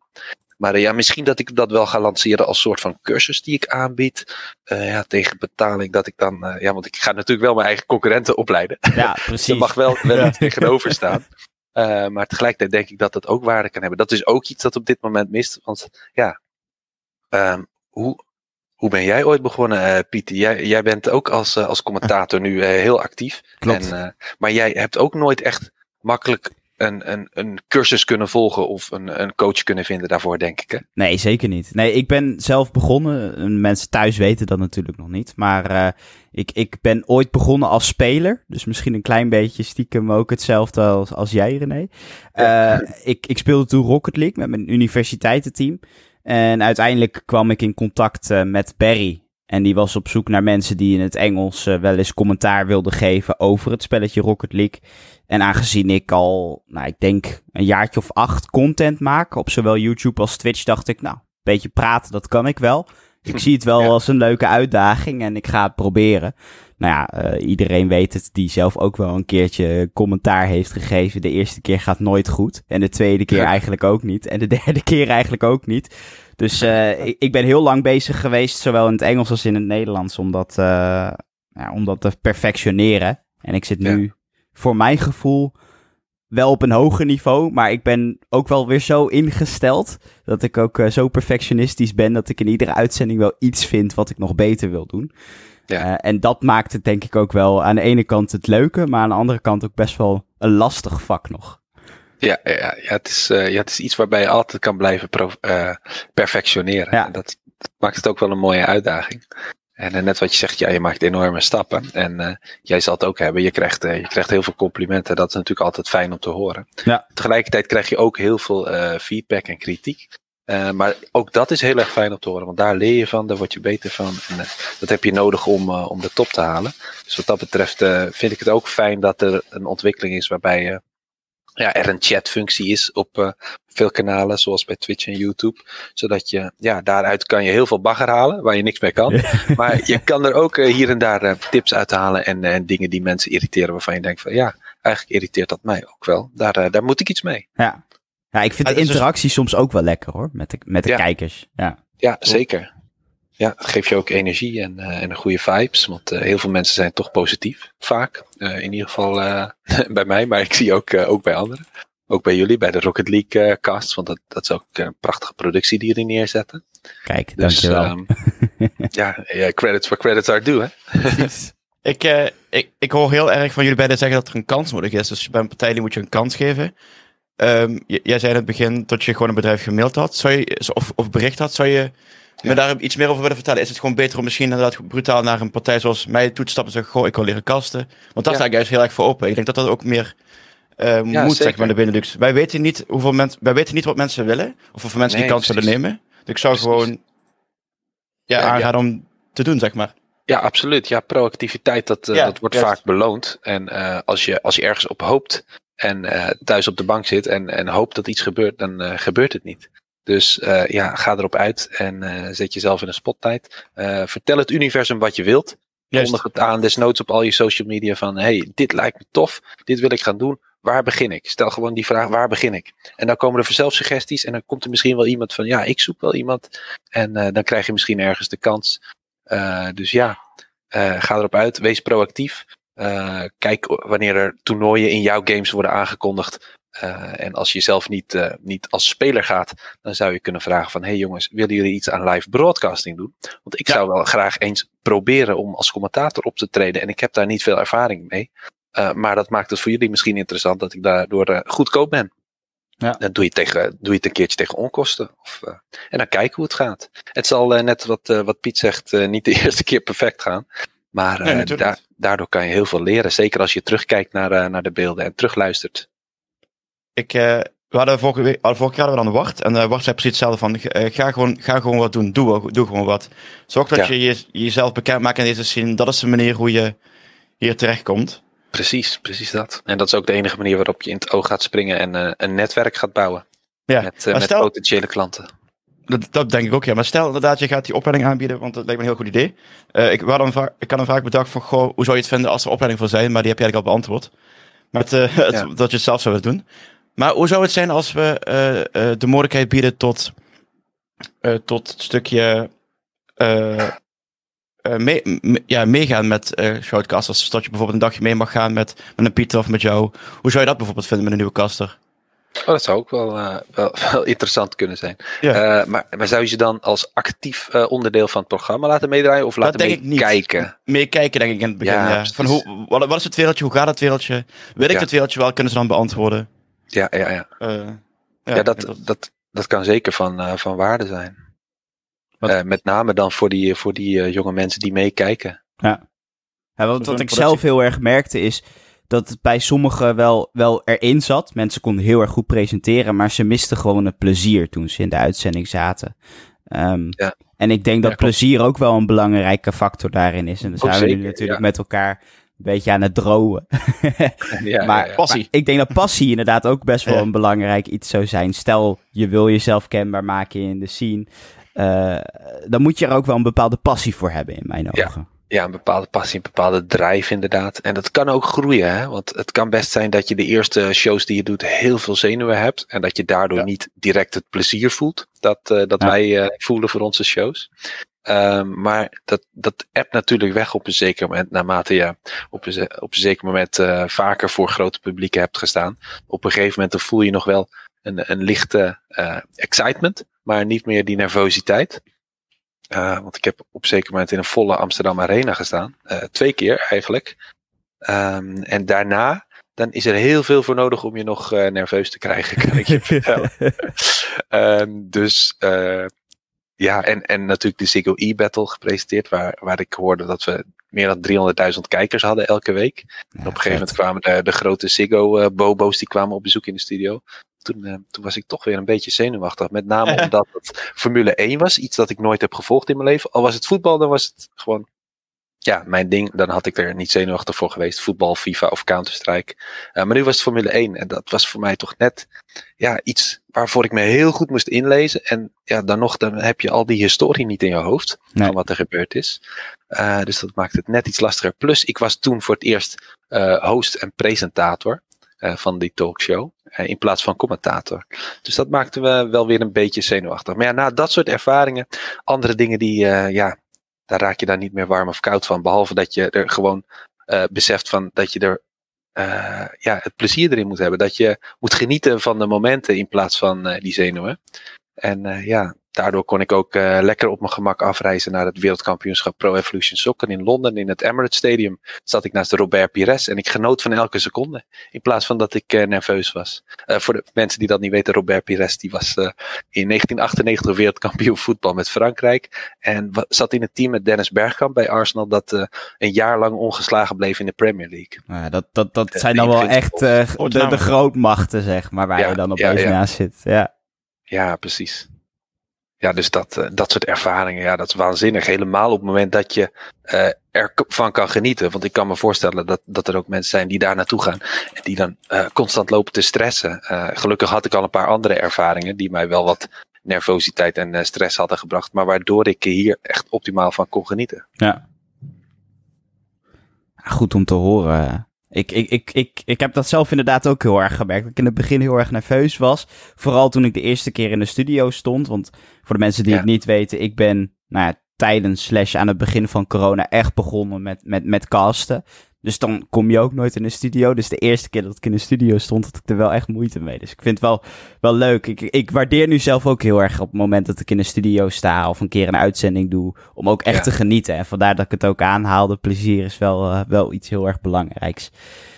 Speaker 3: Maar uh, ja, misschien dat ik dat wel ga lanceren als soort van cursus die ik aanbied. ja, tegen betaling dat ik dan, ja, want ik ga natuurlijk wel mijn eigen concurrenten opleiden.
Speaker 2: Ja, precies.
Speaker 3: er mag wel, wel iets tegenover staan. maar tegelijkertijd denk ik dat dat ook waarde kan hebben. Dat is ook iets dat op dit moment mist. Want ja, Um, hoe, hoe ben jij ooit begonnen, uh, Pieter? Jij, jij bent ook als, uh, als commentator nu uh, heel actief.
Speaker 2: Klopt.
Speaker 3: En, maar jij hebt ook nooit echt makkelijk een, een, een cursus kunnen volgen of een, een coach kunnen vinden daarvoor, denk ik. Hè?
Speaker 2: Nee, zeker niet. Nee, ik ben zelf begonnen. Mensen thuis weten dat natuurlijk nog niet. Maar ik, ik ben ooit begonnen als speler. Dus misschien een klein beetje stiekem ook hetzelfde als, als jij, René. Ja. ik, ik speelde toen Rocket League met mijn universiteitenteam. En uiteindelijk kwam ik in contact uh, met Barry. En die was op zoek naar mensen die in het Engels uh, wel eens commentaar wilden geven over het spelletje Rocket League. En aangezien ik al, nou, ik denk een jaartje of acht content maak op zowel YouTube als Twitch, dacht ik, nou, een beetje praten, dat kan ik wel. Ik zie het wel ja. als een leuke uitdaging en ik ga het proberen. Nou ja, uh, iedereen weet het, die zelf ook wel een keertje commentaar heeft gegeven. De eerste keer gaat nooit goed. En de tweede keer eigenlijk ook niet. En de derde keer eigenlijk ook niet. Dus uh, ik, ik, ben heel lang bezig geweest, zowel in het Engels als in het Nederlands, om dat, uh, ja, om dat te perfectioneren. En ik zit nu, ja. voor mijn gevoel, wel op een hoger niveau. Maar ik ben ook wel weer zo ingesteld dat ik ook uh, zo perfectionistisch ben dat ik in iedere uitzending wel iets vind wat ik nog beter wil doen. Ja. Uh, en dat maakt het denk ik ook wel aan de ene kant het leuke, maar aan de andere kant ook best wel een lastig vak nog.
Speaker 3: Ja, ja, ja, het, is, uh, ja het is iets waarbij je altijd kan blijven perfectioneren. Ja. Dat, dat, maakt het ook wel een mooie uitdaging. En net wat je zegt, ja, je maakt enorme stappen. En jij zal het ook hebben, je krijgt, je krijgt heel veel complimenten. Dat is natuurlijk altijd fijn om te horen.
Speaker 2: Ja.
Speaker 3: Tegelijkertijd krijg je ook heel veel feedback en kritiek. Maar ook dat is heel erg fijn om te horen, want daar leer je van, daar word je beter van. En dat heb je nodig om, om de top te halen. Dus wat dat betreft vind ik het ook fijn dat er een ontwikkeling is waarbij ja, er een chatfunctie is op veel kanalen, zoals bij Twitch en YouTube. Zodat je, ja, daaruit kan je heel veel bagger halen, waar je niks mee kan. maar je kan er ook hier en daar tips uithalen en, en dingen die mensen irriteren, waarvan je denkt van ja, eigenlijk irriteert dat mij ook wel. Daar, daar moet ik iets mee.
Speaker 2: Ja. Ja, ik vind de interactie dus... soms ook wel lekker hoor, met de, met de
Speaker 3: ja.
Speaker 2: kijkers. Ja,
Speaker 3: ja zeker. Ja, het geeft je ook energie en, uh, en een goede vibes. Want uh, heel veel mensen zijn toch positief, vaak. Uh, in ieder geval bij mij, maar ik zie ook, ook bij anderen. Ook bij jullie, bij de Rocket League casts. Want dat, dat is ook een prachtige productie die jullie neerzetten.
Speaker 2: Kijk, dus, dankjewel. Um,
Speaker 3: ja, ja, credits for credits are due, hè?
Speaker 4: ik, ik, ik hoor heel erg van jullie beiden zeggen dat er een kans nodig is. Dus bij een partij die moet je een kans geven. Um, jij zei in het begin dat je gewoon een bedrijf gemaild had, zou je, of, of bericht had. Zou je. Me daar iets meer over willen vertellen? Is het gewoon beter om misschien inderdaad brutaal naar een partij zoals mij toe te stappen en zeggen: Goh, ik wil leren kasten? Want daar sta ik juist heel erg voor open. Ik denk dat dat ook meer uh, ja, moet, zeg maar, de Benelux. Wij weten niet hoeveel mensen, wij weten niet wat mensen willen, of hoeveel mensen nee, die kans willen nemen. Dus ik zou precies. gewoon ja, aanraden om te doen, zeg maar.
Speaker 3: Ja, absoluut. Ja, proactiviteit, dat, uh, dat wordt juist. vaak beloond. En uh, als, je, als je ergens op hoopt, en uh, thuis op de bank zit en, en hoopt dat iets gebeurt, dan gebeurt het niet. Dus uh, ja, ga erop uit en zet jezelf in een spotlight. vertel het universum wat je wilt. Kondig het aan, desnoods op al je social media van hey, dit lijkt me tof, dit wil ik gaan doen. waar begin ik? Stel gewoon die vraag, waar begin ik? En dan komen er vanzelf suggesties en dan komt er misschien wel iemand van, ja, ik zoek wel iemand. En uh, dan krijg je misschien ergens de kans. Uh, dus ja, uh, ga erop uit, wees proactief. kijk wanneer er toernooien in jouw games worden aangekondigd. En als je zelf niet, niet als speler gaat, dan zou je kunnen vragen van, hey jongens, willen jullie iets aan live broadcasting doen? Want ik ja. zou wel graag eens proberen om als commentator op te treden. En ik heb daar niet veel ervaring mee. Uh, maar dat maakt het voor jullie misschien interessant dat ik daardoor goedkoop ben. Ja. Dan doe je, tegen, doe je het een keertje tegen onkosten. Of, en dan kijken hoe het gaat. Het zal net wat, wat Piet zegt, niet de eerste keer perfect gaan. Maar nee, da daardoor kan je heel veel leren. Zeker als je terugkijkt naar, naar de beelden en terugluistert.
Speaker 4: Ik, we hadden vorige, week, vorige keer hadden we dan Wart. En uh, Wart zei precies hetzelfde van, ga, gewoon, ga gewoon wat doen. Doe, doe gewoon wat. Zorg dat ja. je, je jezelf bekend maakt in deze scene. Dat is de manier hoe je hier terechtkomt.
Speaker 3: Precies, precies dat. En dat is ook de enige manier waarop je in het oog gaat springen en uh, een netwerk gaat bouwen.
Speaker 4: Ja,
Speaker 3: met, uh, met stel, potentiële klanten.
Speaker 4: Dat, dat, denk ik ook, ja. Maar stel inderdaad, je gaat die opleiding aanbieden, want dat lijkt me een heel goed idee. Uh, ik, een vraag, ik had een vraag bedacht van, goh, hoe zou je het vinden als er opleiding voor zijn? Maar die heb je eigenlijk al beantwoord. Met, ja. dat je het zelf zou willen doen. Maar hoe zou het zijn als we de mogelijkheid bieden tot, tot het stukje uh, mee, me, ja, meegaan met uh, shoutcasters. Dat je bijvoorbeeld een dagje mee mag gaan met, met een Pieter of met jou. Hoe zou je dat bijvoorbeeld vinden met een nieuwe caster?
Speaker 3: Oh, dat zou ook wel, uh, wel, wel, interessant kunnen zijn. Ja. maar, maar zou je ze dan als actief onderdeel van het programma laten meedraaien of laten
Speaker 4: dat denk ik
Speaker 3: kijken?
Speaker 4: Meekijken denk ik in het begin, ja. ja. Van hoe, wat, wat, is het wereldje, hoe gaat het wereldje? Weet ik het wereldje wel, kunnen ze dan beantwoorden?
Speaker 3: Ja, ja, ja. ja, dat, dat, dat, dat kan zeker van, van waarde zijn. Uh, met name dan voor die, voor die uh, jonge mensen die meekijken.
Speaker 2: Ja, ja wat, wat ik zelf heel erg merkte is dat het bij sommigen wel, wel erin zat. Mensen konden heel erg goed presenteren, maar ze misten gewoon het plezier toen ze in de uitzending zaten. Um, ja. En ik denk dat ja, plezier ook wel een belangrijke factor daarin is. En dan zijn we nu natuurlijk ja. met elkaar een beetje aan het dromen. ja, maar, maar, ik denk dat passie inderdaad ook best wel een belangrijk iets zou zijn. Stel, je wil jezelf kenbaar maken in de scene. Uh, dan moet je er ook wel een bepaalde passie voor hebben, in mijn ogen.
Speaker 3: Ja, een bepaalde passie, een bepaalde drive inderdaad. En dat kan ook groeien, hè? want het kan best zijn dat je de eerste shows die je doet heel veel zenuwen hebt. En dat je daardoor ja. niet direct het plezier voelt dat, uh, dat ja. wij uh, voelen voor onze shows. Um, maar dat, dat appt natuurlijk weg op een zeker moment, naarmate je op een, op een zeker moment uh, vaker voor grote publieken hebt gestaan. Op een gegeven moment dan voel je nog wel een, een lichte excitement maar niet meer die nervositeit. Uh, want ik heb op een zeker moment in een volle Amsterdam Arena gestaan. Twee keer eigenlijk. Um, en daarna, dan is er heel veel voor nodig om je nog uh, nerveus te krijgen, kan ik je vertellen. um, dus ja, en, en natuurlijk de Ziggo E-Battle gepresenteerd, waar, waar ik hoorde dat we meer dan 300.000 kijkers hadden elke week. Ja, en op een gegeven moment kwamen de, de grote Ziggo-bobo's, die kwamen op bezoek in de studio toen, uh, toen was ik toch weer een beetje zenuwachtig. Met name omdat het Formule 1 was. Iets dat ik nooit heb gevolgd in mijn leven. Al was het voetbal, dan was het gewoon ja, mijn ding. Dan had ik er niet zenuwachtig voor geweest. Voetbal, FIFA of Counter-Strike. Uh, maar nu was het Formule 1. En dat was voor mij toch net ja, iets waarvoor ik me heel goed moest inlezen. En ja, dan nog, dan heb je al die historie niet in je hoofd. Nee. Van wat er gebeurd is. Uh, dus dat maakt het net iets lastiger. Plus, ik was toen voor het eerst host en presentator. Uh, van die talkshow. Uh, in plaats van commentator. Dus dat maakte we wel weer een beetje zenuwachtig. Maar ja, na dat soort ervaringen, andere dingen die, uh, ja, daar raak je dan niet meer warm of koud van. Behalve dat je er gewoon beseft van dat je er ja, het plezier erin moet hebben. Dat je moet genieten van de momenten in plaats van die zenuwen. En ja, daardoor kon ik ook uh, lekker op mijn gemak afreizen naar het wereldkampioenschap Pro Evolution Soccer in Londen. In het Emirates Stadium zat ik naast de Robert Pires en ik genoot van elke seconde. In plaats van dat ik uh, nerveus was. Uh, voor de mensen die dat niet weten, Robert Pires die was in 1998 wereldkampioen voetbal met Frankrijk. En zat in het team met Dennis Bergkamp bij Arsenal dat een jaar lang ongeslagen bleef in de Premier League.
Speaker 2: Ja, dat, dat, dat zijn dan wel echt de, de grootmachten, zeg maar, waar ja, je dan opeens ja, ja. naast zit. Ja.
Speaker 3: ja, precies ja, dus dat, uh, dat soort ervaringen, ja, dat is waanzinnig. Helemaal op het moment dat je uh, ervan kan genieten. Want ik kan me voorstellen dat, dat er ook mensen zijn die daar naartoe gaan. En die dan uh, constant lopen te stressen. gelukkig had ik al een paar andere ervaringen die mij wel wat nervositeit en stress hadden gebracht. Maar waardoor ik hier echt optimaal van kon genieten.
Speaker 2: Ja. Goed om te horen. Ik, ik, ik, ik, ik heb dat zelf inderdaad ook heel erg gemerkt. Dat ik in het begin heel erg nerveus was. Vooral toen ik de eerste keer in de studio stond. Want voor de mensen die
Speaker 3: Ja.
Speaker 2: het niet weten, ik ben nou ja, tijdens slash aan het begin van corona echt begonnen met, met, met casten. Dus dan kom je ook nooit in de studio. Dus de eerste keer dat ik in de studio stond, had ik er wel echt moeite mee. Dus ik vind het wel, wel leuk. Ik, ik waardeer nu zelf ook heel erg op het moment dat ik in de studio sta of een keer een uitzending doe. Om ook echt
Speaker 3: Ja.
Speaker 2: te genieten. En vandaar dat ik het ook aanhaalde. Plezier is wel, eh, wel iets heel erg belangrijks.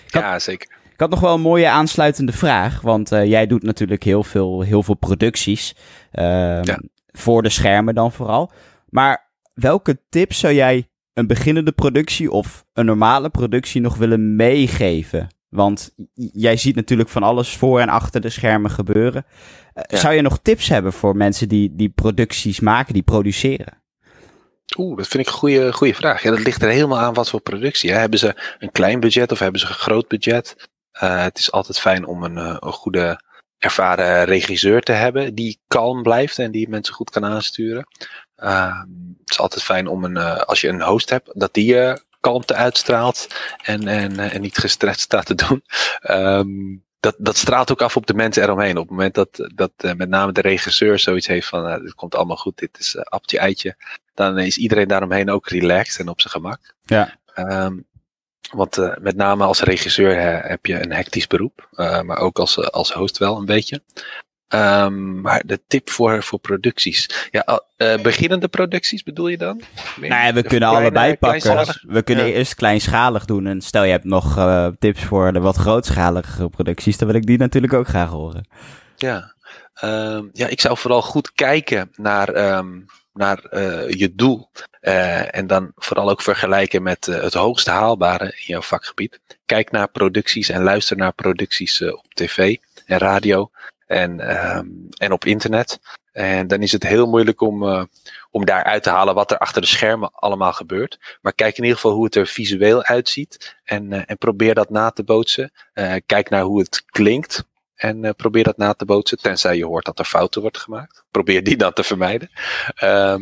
Speaker 2: had-
Speaker 3: Ja, zeker.
Speaker 2: Ik had nog wel een mooie aansluitende vraag. Want eh, jij doet natuurlijk heel veel, heel veel producties. ehm,
Speaker 3: Ja.
Speaker 2: Voor de schermen dan vooral. Maar welke tips zou jij een beginnende productie of een normale productie nog willen meegeven? Want jij ziet natuurlijk van alles voor en achter de schermen gebeuren. Eh,
Speaker 3: Ja.
Speaker 2: Zou je nog tips hebben voor mensen die, die producties maken, die produceren?
Speaker 3: Oeh, dat vind ik een goede, goede vraag. Ja, dat ligt er helemaal aan wat voor productie. Hè. Hebben ze een klein budget of hebben ze een groot budget? Eh, het is altijd fijn om een, eh, een goede ervaren regisseur te hebben die kalm blijft en die mensen goed kan aansturen. Eh, het is altijd fijn om een, eh, als je een host hebt, dat die eh, kalmte uitstraalt en, en, eh, en niet gestrest staat te doen. Ehm, dat, dat straalt ook af op de mensen eromheen. Op het moment dat, dat met name de regisseur zoiets heeft van, dit komt allemaal goed, dit is uh, appeltje eitje dan is iedereen daaromheen ook relaxed en op zijn gemak.
Speaker 2: Ja.
Speaker 3: Ehm, want met name als regisseur heb je een hectisch beroep, maar ook als, als host wel een beetje. Ehm, maar de tip voor, voor producties. Ja, eh, beginnende producties bedoel je dan?
Speaker 2: Nou ja, we kunnen
Speaker 3: kleine,
Speaker 2: allebei pakken. We kunnen
Speaker 3: Ja.
Speaker 2: eerst kleinschalig doen. En stel je hebt nog eh, tips voor de wat grootschalige producties, dan wil ik die natuurlijk ook graag horen.
Speaker 3: Ja. Ehm, ja, ik zou vooral goed kijken naar, ehm, naar eh, je doel. En dan vooral ook vergelijken met het hoogst haalbare in jouw vakgebied. Kijk naar producties en luister naar producties op tv en radio en, ehm, en op internet. En dan is het heel moeilijk om, eh, om daar uit te halen wat er achter de schermen allemaal gebeurt. Maar kijk in ieder geval hoe het er visueel uitziet. En, eh, en probeer dat na te bootsen. Eh, kijk naar hoe het klinkt. En probeer dat na te bootsen, tenzij je hoort dat er fouten wordt gemaakt. Probeer die dan te vermijden. Ehm,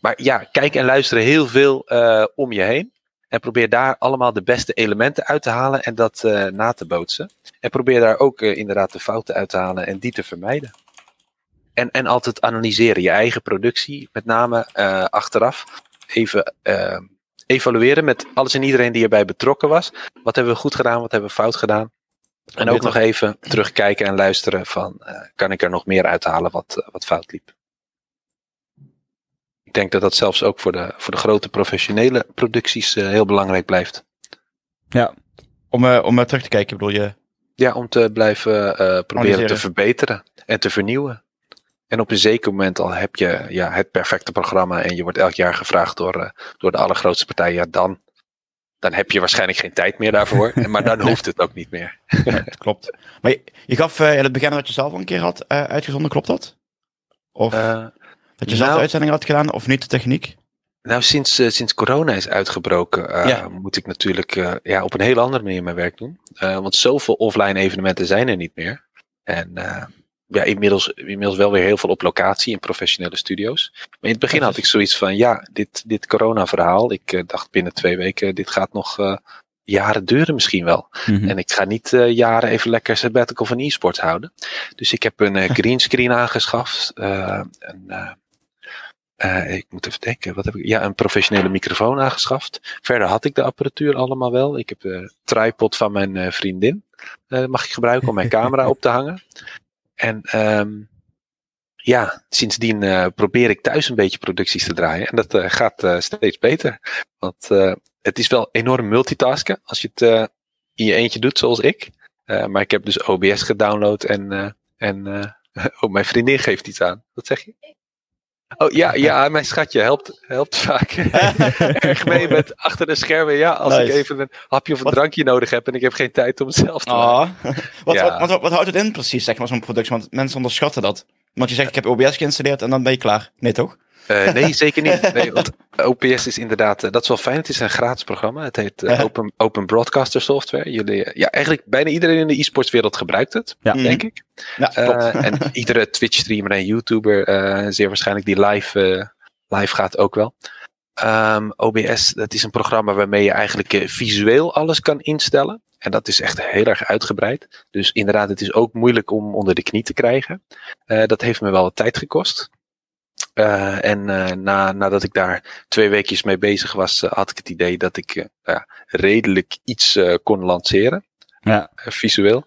Speaker 3: maar ja, kijk en luister heel veel om je heen. En probeer daar allemaal de beste elementen uit te halen en dat eh, na te bootsen. En probeer daar ook eh, inderdaad de fouten uit te halen en die te vermijden. En, en altijd analyseren, je eigen productie, met name eh, achteraf. Even eh, evalueren met alles en iedereen die erbij betrokken was. Wat hebben we goed gedaan, wat hebben we fout gedaan. En ook nog even terugkijken en luisteren van, eh, kan ik er nog meer uithalen wat, wat fout liep. Ik denk dat dat zelfs ook voor de, voor de grote professionele producties eh, heel belangrijk blijft.
Speaker 4: Om, eh, om eh, terug te kijken, bedoel je?
Speaker 3: Ja, om te blijven proberen te verbeteren en te vernieuwen. En op een zeker moment al heb je ja, het perfecte programma en je wordt elk jaar gevraagd door, door de allergrootste partijen. Ja, dan, dan heb je waarschijnlijk geen tijd meer daarvoor. Maar dan hoeft het ook niet meer.
Speaker 4: Ja, klopt. Maar je, je gaf in het begin dat je zelf al een keer had uitgezonden, klopt dat? Of dat je zelf de
Speaker 3: nou-
Speaker 4: uitzending had gedaan, of niet de techniek?
Speaker 3: Nou, sinds, eh, sinds corona is uitgebroken, eh,
Speaker 4: Ja.
Speaker 3: moet ik natuurlijk eh, ja, op een hele andere manier mijn werk doen. Want zoveel offline evenementen zijn er niet meer. En ja, inmiddels, inmiddels wel weer heel veel op locatie in professionele studio's. Maar in het begin had ik zoiets van, ja, dit, dit corona-verhaal, ik dacht binnen twee weken, dit gaat nog jaren duren misschien wel.
Speaker 2: Mhm.
Speaker 3: En ik ga niet jaren even lekker sabbatical van e-sports houden. Dus ik heb een eh, greenscreen aangeschaft. eh, een, eh, ik moet even denken, wat heb ik? Ja, een professionele microfoon aangeschaft. Verder had ik de apparatuur allemaal wel. Ik heb de tripod van mijn eh, vriendin. eh, mag ik gebruiken om mijn camera op te hangen. En ehm, ja, sindsdien probeer ik thuis een beetje producties te draaien. En dat gaat steeds beter. Want het is wel enorm multitasken als je het in je eentje doet, zoals ik. Maar ik heb dus OBS gedownload en, en eh, oh, mijn vriendin geeft iets aan. Wat zeg je? Oh ja, ja, mijn schatje helpt, helpt vaak erg mee met achter de schermen. Ja, als ik even een hapje of een
Speaker 4: Wat-
Speaker 3: drankje nodig heb en ik heb geen tijd om zelf te maken.
Speaker 4: Wat,
Speaker 3: Ja.
Speaker 4: wat, wat, wat houdt het in precies, zeg maar, zo'n productie? Want mensen onderschatten dat. Want je zegt, ik heb OBS geïnstalleerd en dan ben je klaar. Nee, toch?
Speaker 3: Eh, nee, zeker niet. Nee, want OPS is inderdaad, eh, dat is wel fijn. Het is een gratis programma. Het heet eh. Open, Open Broadcaster Software. Jullie, ja, eigenlijk bijna iedereen in de e-sportswereld gebruikt het,
Speaker 2: Ja.
Speaker 3: denk ik.
Speaker 4: Ja,
Speaker 3: en iedere Twitch-streamer en YouTuber, eh, zeer waarschijnlijk die live, eh, live gaat ook wel. Ehm, OBS, dat is een programma waarmee je eigenlijk visueel alles kan instellen. En dat is echt heel erg uitgebreid. Dus inderdaad, het is ook moeilijk om onder de knie te krijgen. Uh, dat heeft me wel wat tijd gekost. Uh, en na, nadat ik daar twee weekjes mee bezig was, had ik het idee dat ik redelijk iets kon lanceren.
Speaker 2: Ja.
Speaker 3: visueel.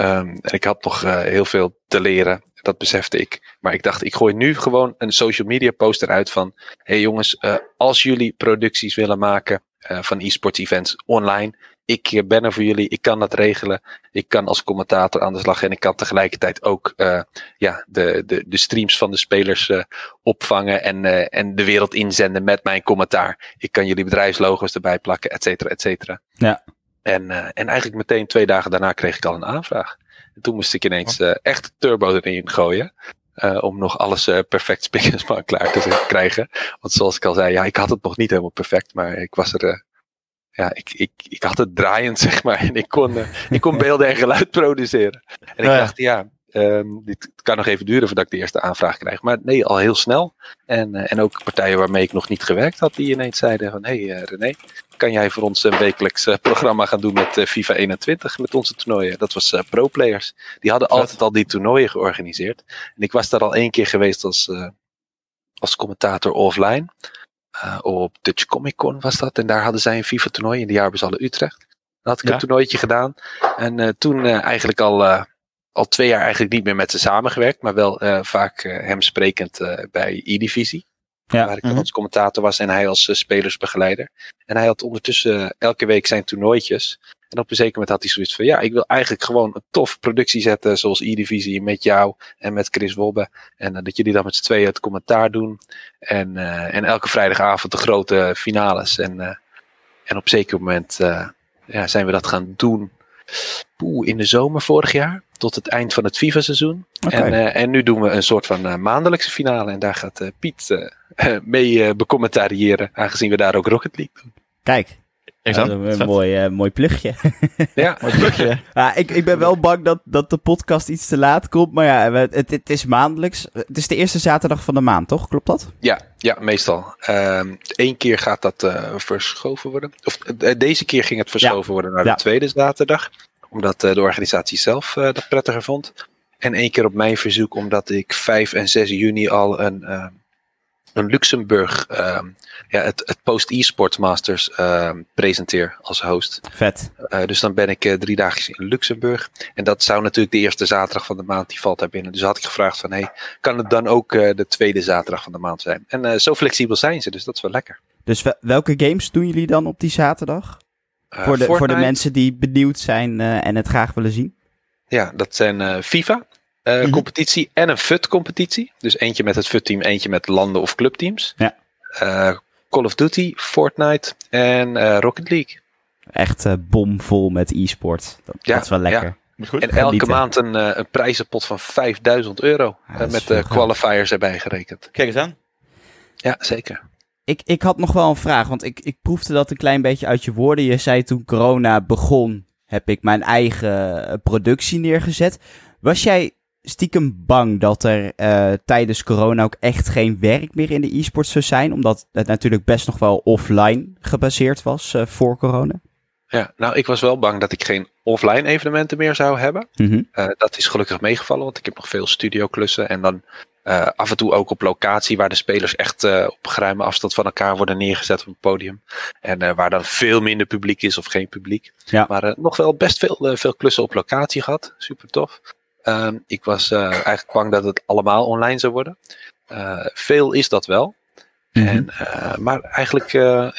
Speaker 3: Um, en ik had nog heel veel te leren. Dat besefte ik. Maar ik dacht, ik gooi nu gewoon een social media poster uit van: hey jongens, als jullie producties willen maken van e-sports events online, ik eh, ben er voor jullie, ik kan dat regelen. Ik kan als commentator aan de slag en ik kan tegelijkertijd ook uh, ja, de, de, de streams van de spelers uh, opvangen en, uh, en de wereld inzenden met mijn commentaar. Ik kan jullie bedrijfslogo's erbij plakken, et cetera, et cetera.
Speaker 2: Ja.
Speaker 3: En, en eigenlijk meteen twee dagen daarna kreeg ik al een aanvraag. En toen moest ik ineens uh, echt turbo erin gooien. Om nog alles perfect spik klaar te krijgen. Want zoals ik al zei, ja, ik had het nog niet helemaal perfect, maar ik was er. Ja, ik, ik, ik had het draaiend, zeg maar. En ik kon, ik kon beelden en geluid produceren. En ik dacht, ja, um, dit kan nog even duren voordat ik de eerste aanvraag krijg. Maar nee, al heel snel. En, en ook partijen waarmee ik nog niet gewerkt had, die ineens zeiden van, hé hey, René, kan jij voor ons een wekelijks programma gaan doen met FIFA 21, met onze toernooien. Dat was Pro Players. Die hadden altijd al die toernooien georganiseerd. En ik was daar al één keer geweest als, als commentator offline. Op Dutch Comic Con was dat. En daar hadden zij een FIFA toernooi in de jaarbezallen Utrecht. Daar had ik ja. een toernooitje gedaan. En toen eigenlijk al, al twee jaar eigenlijk niet meer met ze samengewerkt. Maar wel vaak hem sprekend bij E-Divisie.
Speaker 2: Ja.
Speaker 3: Waar ik dan als commentator was en hij als spelersbegeleider. En hij had ondertussen elke week zijn toernooitjes. En op een zeker moment had hij zoiets van: ja, ik wil eigenlijk gewoon een tof productie zetten. Zoals E-Divisie met jou en met Chris Wobbe. En uh, dat jullie dan met z'n tweeën het commentaar doen. En, en elke vrijdagavond de grote finales. En, en op een zeker moment ja, zijn we dat gaan doen. Poeh, in de zomer vorig jaar. Tot het eind van het FIFA-seizoen.
Speaker 2: Okay.
Speaker 3: En, en nu doen we een soort van maandelijkse finale. En daar gaat Piet mee becommentariëren. Aangezien we daar ook Rocket League doen.
Speaker 2: Kijk. Een mooi, mooi plugje.
Speaker 3: Ja,
Speaker 4: mooi plugje.
Speaker 2: ja, ik, ik ben wel bang dat, dat de podcast iets te laat komt. Maar ja, het, het is maandelijks. Het is de eerste zaterdag van de maand, toch? Klopt dat?
Speaker 3: Ja, ja meestal. Eén um, keer gaat dat verschoven worden. Of deze keer ging het verschoven ja. worden naar de tweede zaterdag omdat de organisatie zelf dat prettiger vond. En één keer op mijn verzoek, omdat ik 5 en 6 juni al een, uh, een Luxemburg, ja, het, het Post eSports Masters presenteer als host.
Speaker 2: Vet.
Speaker 3: dus dan ben ik drie dagjes in Luxemburg. En dat zou natuurlijk de eerste zaterdag van de maand, die valt daar binnen. Dus had ik gevraagd van, hey, kan het dan ook de tweede zaterdag van de maand zijn? En zo flexibel zijn ze, dus dat is wel lekker.
Speaker 2: Dus welke games doen jullie dan op die zaterdag? Voor, de,
Speaker 3: Fortnite.
Speaker 2: voor de mensen die benieuwd zijn en het graag willen zien?
Speaker 3: Ja, dat zijn uh, mm -hmm. competitie en een FUT competitie. Dus eentje met het FUT team, eentje met landen of clubteams.
Speaker 2: Ja.
Speaker 3: Call of Duty, Fortnite en Rocket League.
Speaker 2: Echt bomvol met e-sport. Dat,
Speaker 3: ja,
Speaker 2: dat is wel lekker.
Speaker 3: Ja. Goed. En elke maand een, een prijzenpot van 5000 euro.
Speaker 2: Ja,
Speaker 3: met de qualifiers erbij gerekend.
Speaker 4: Kijk eens aan.
Speaker 3: Ja, zeker.
Speaker 2: Ik, ik had nog wel een vraag, want ik, ik proefde dat een klein beetje uit je woorden. Je zei toen corona begon, heb ik mijn eigen productie neergezet. Was jij stiekem bang dat er uh, tijdens corona ook echt geen werk meer in de e-sport zou zijn? Omdat het natuurlijk best nog wel offline gebaseerd was uh, voor corona.
Speaker 3: Ja, nou ik was wel bang dat ik geen offline evenementen meer zou hebben.
Speaker 2: Mm -hmm.
Speaker 3: uh, dat is gelukkig meegevallen, want ik heb nog veel studioklussen. En dan af en toe ook op locatie waar de spelers echt op geruime afstand van elkaar worden neergezet op een podium. En waar dan veel minder publiek is of geen publiek.
Speaker 2: Ja.
Speaker 3: Maar nog wel best veel, veel klussen op locatie gehad. Super tof. Um, ik was eigenlijk bang dat het allemaal online zou worden. veel is dat wel.
Speaker 2: Mhm.
Speaker 3: Mm -hmm. en, maar eigenlijk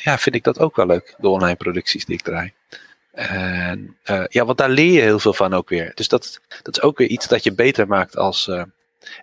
Speaker 3: ja, vind ik dat ook wel leuk, de online producties die ik draai. En ja, want daar leer je heel veel van ook weer. Dus dat, dat is ook weer iets dat je beter maakt als,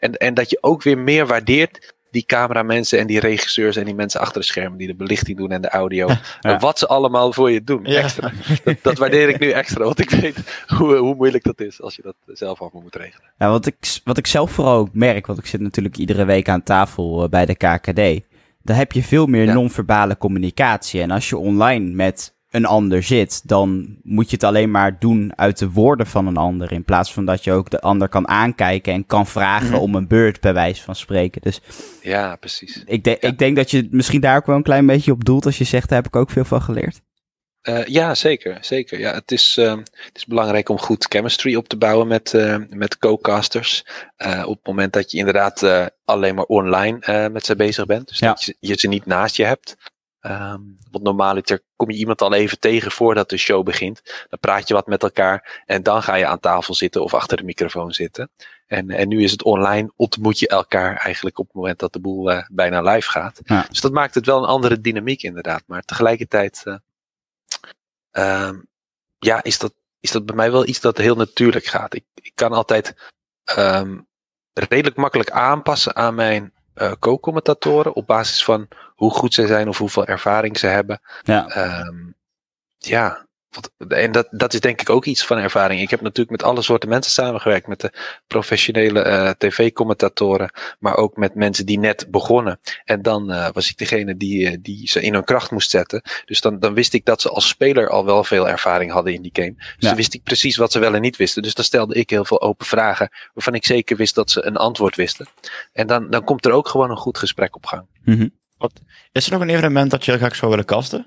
Speaker 3: en, en dat je ook weer meer waardeert die cameramensen en die regisseurs en die mensen achter de schermen die de belichting doen en de audio.
Speaker 2: Ja.
Speaker 3: Wat ze allemaal voor je doen.
Speaker 4: Ja.
Speaker 3: Extra. Dat, dat waardeer ik nu extra, want ik weet hoe, hoe moeilijk dat is als je dat zelf allemaal moet regelen.
Speaker 2: Ja, wat, ik, wat ik zelf vooral ook merk, want ik zit natuurlijk iedere week aan tafel uh, bij de KKD. Daar heb je veel meer
Speaker 3: Ja.
Speaker 2: non-verbale communicatie. En als je online met een ander zit, dan moet je het alleen maar doen uit de woorden van een ander. In plaats van dat je ook de ander kan aankijken en kan vragen
Speaker 4: Mhm.
Speaker 2: om een beurt, bij wijze van spreken. Dus
Speaker 3: Ja, precies.
Speaker 2: ik, de-
Speaker 3: Ja.
Speaker 2: ik denk dat je misschien daar ook wel een klein beetje op doelt als je zegt, daar heb ik ook veel van geleerd.
Speaker 3: Eh, ja, zeker. zeker. Ja, het, is, ehm, het is belangrijk om goed chemistry op te bouwen met, eh, met co-casters. Eh, op het moment dat je inderdaad alleen maar online met ze bezig bent. Dus
Speaker 2: Ja.
Speaker 3: dat je, je ze niet naast je hebt. Ehm want normaaliter kom je iemand al even tegen voordat de show begint. Dan praat je wat met elkaar en dan ga je aan tafel zitten of achter de microfoon zitten. En, en nu is het online, ontmoet je elkaar eigenlijk op het moment dat de boel eh, bijna live gaat.
Speaker 2: Ja.
Speaker 3: Dus dat maakt het wel een andere dynamiek inderdaad. Maar tegelijkertijd eh, ehm, ja, is dat, is dat bij mij wel iets dat heel natuurlijk gaat. Ik, ik kan altijd ehm, redelijk makkelijk aanpassen aan mijn eh co-commentatoren op basis van hoe goed ze zijn of hoeveel ervaring ze hebben.
Speaker 2: Ja.
Speaker 3: Ehm, ja, en dat, dat is denk ik ook iets van ervaring. Ik heb natuurlijk met alle soorten mensen samengewerkt. Met de professionele eh, tv-commentatoren, maar ook met mensen die net begonnen. En dan eh, was ik degene die, eh, die ze in hun kracht moest zetten. Dus dan, dan wist ik dat ze als speler al wel veel ervaring hadden in die game. Dus
Speaker 2: Ja.
Speaker 3: dan wist ik precies wat ze wel en niet wisten. Dus dan stelde ik heel veel open vragen, waarvan ik zeker wist dat ze een antwoord wisten. En dan, dan komt er ook gewoon een goed gesprek op gang.
Speaker 2: Mhm.
Speaker 4: Is er nog een evenement dat je heel graag zou willen casten?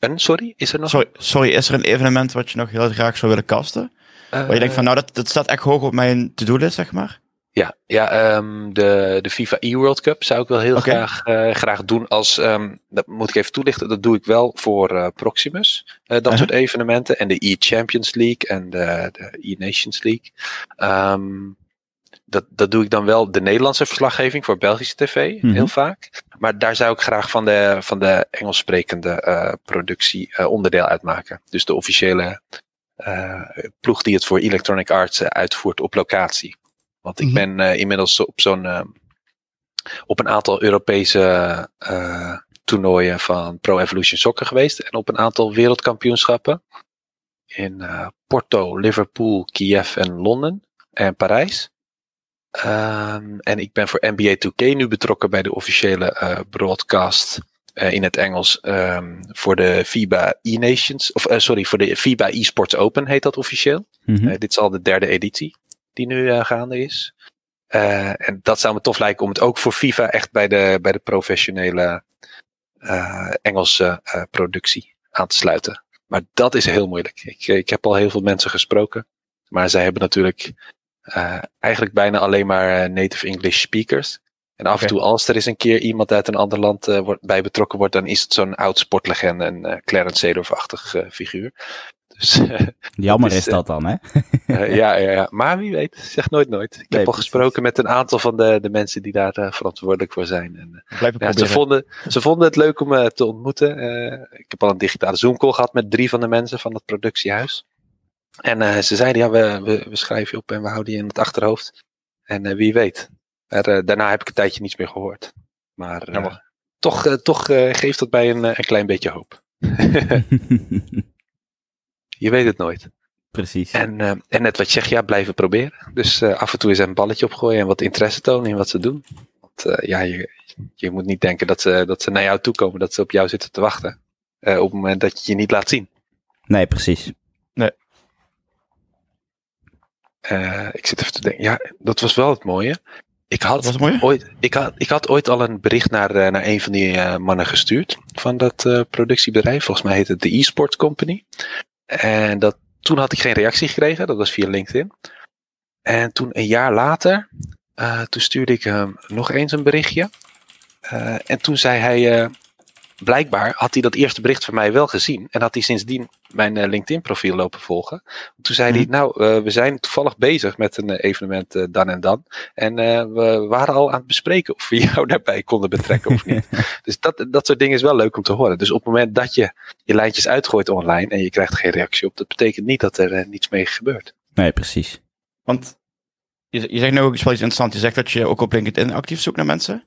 Speaker 3: En sorry, is er nog?
Speaker 4: Sorry, sorry, is er een evenement wat je nog heel graag zou willen casten?
Speaker 3: Eh,
Speaker 4: Waar je denkt van, nou, dat, dat staat echt hoog op mijn to-do-list, zeg maar.
Speaker 3: Ja, ja ehm, de, de FIFA e-World Cup zou ik wel heel graag, eh, graag doen. Als, ehm, dat moet ik even toelichten, dat doe ik wel voor eh, Proximus. eh, dat
Speaker 4: Uh-huh.
Speaker 3: soort evenementen. En de e-Champions League en de, de e-Nations League. Ehm, dat, dat doe ik dan wel de Nederlandse verslaggeving voor Belgische tv,
Speaker 2: Mhm.
Speaker 3: heel vaak. Maar daar zou ik graag van de, van de Engels sprekende eh, productie eh, onderdeel uitmaken. Dus de officiële eh, ploeg die het voor Electronic Arts uitvoert op locatie. Want ik
Speaker 4: Mhm.
Speaker 3: ben inmiddels op zo'n op een aantal Europese toernooien van Pro Evolution Soccer geweest en op een aantal wereldkampioenschappen in Porto, Liverpool, Kiev en Londen en Parijs. Ehm, en ik ben voor NBA 2K nu betrokken bij de officiële eh, broadcast eh, in het Engels ehm, voor de FIBA E-Nations, of eh, sorry, voor de FIBA eSports Open heet dat officieel.
Speaker 2: Mhm.
Speaker 3: Dit is al de derde editie die nu gaande is. En dat zou me tof lijken om het ook voor FIFA echt bij de, bij de professionele Engelse productie aan te sluiten. Maar dat is heel moeilijk. Ik, ik heb al heel veel mensen gesproken. Maar zij hebben natuurlijk eh, eigenlijk bijna alleen maar eh, native English speakers. En af en toe, als er eens een keer iemand uit een ander land eh, wordt, bij betrokken wordt, dan is het zo'n oud sportlegende, een eh, Clarence Seedorf-achtig figuur. Dus
Speaker 2: Jammer
Speaker 3: dat
Speaker 2: is,
Speaker 3: is,
Speaker 2: dat dan, hè?
Speaker 3: ja, ja, ja, maar wie weet, zeg nooit nooit. Ik
Speaker 2: Nee,
Speaker 3: heb al gesproken met een aantal van de, de mensen die daar verantwoordelijk voor zijn. En, ja, ze, vonden, ze vonden het leuk om me te ontmoeten. Ik heb al een digitale Zoom-call gehad met drie van de mensen van het productiehuis. En eh, ze zeiden, ja, we, we, we schrijven je op en we houden je in het achterhoofd. En eh, wie weet. Maar, eh, daarna heb ik een tijdje niets meer gehoord. Maar toch, toch geeft dat mij een, een klein beetje hoop. je weet het nooit.
Speaker 2: Precies.
Speaker 3: En, en net wat je zegt, ja, blijven proberen. Dus af en toe eens een balletje opgooien en wat interesse tonen in wat ze doen. Want ja, je, je moet niet denken dat ze, dat ze naar jou toe komen, dat ze op jou zitten te wachten. op het moment dat je je niet laat zien.
Speaker 2: Nee, precies.
Speaker 3: Eh, ik zit even te denken, ja, dat was wel het mooie. Ik had,
Speaker 4: was mooie?
Speaker 3: Ooit, ik, had, ik had ooit al een bericht naar, eh, naar een van die eh, mannen gestuurd van dat productiebedrijf. Volgens mij heet het de eSport Company. En dat, toen had ik geen reactie gekregen, dat was via LinkedIn. En toen een jaar later, toen stuurde ik hem nog eens een berichtje. En toen zei hij, blijkbaar had hij dat eerste bericht van mij wel gezien. En had hij sindsdien mijn eh, LinkedIn profiel lopen volgen. Toen zei hij, nou, eh, we zijn toevallig bezig met een eh, evenement dan en dan. En eh, we waren al aan het bespreken of we jou daarbij konden betrekken of niet. dus dat, dat soort dingen is wel leuk om te horen. Dus op het moment dat je je lijntjes uitgooit online en je krijgt geen reactie op, dat betekent niet dat er niets mee gebeurt.
Speaker 2: Nee, precies.
Speaker 4: Want je, je zegt nu ook iets wel iets interessants. Je zegt dat je ook op LinkedIn actief zoekt naar mensen.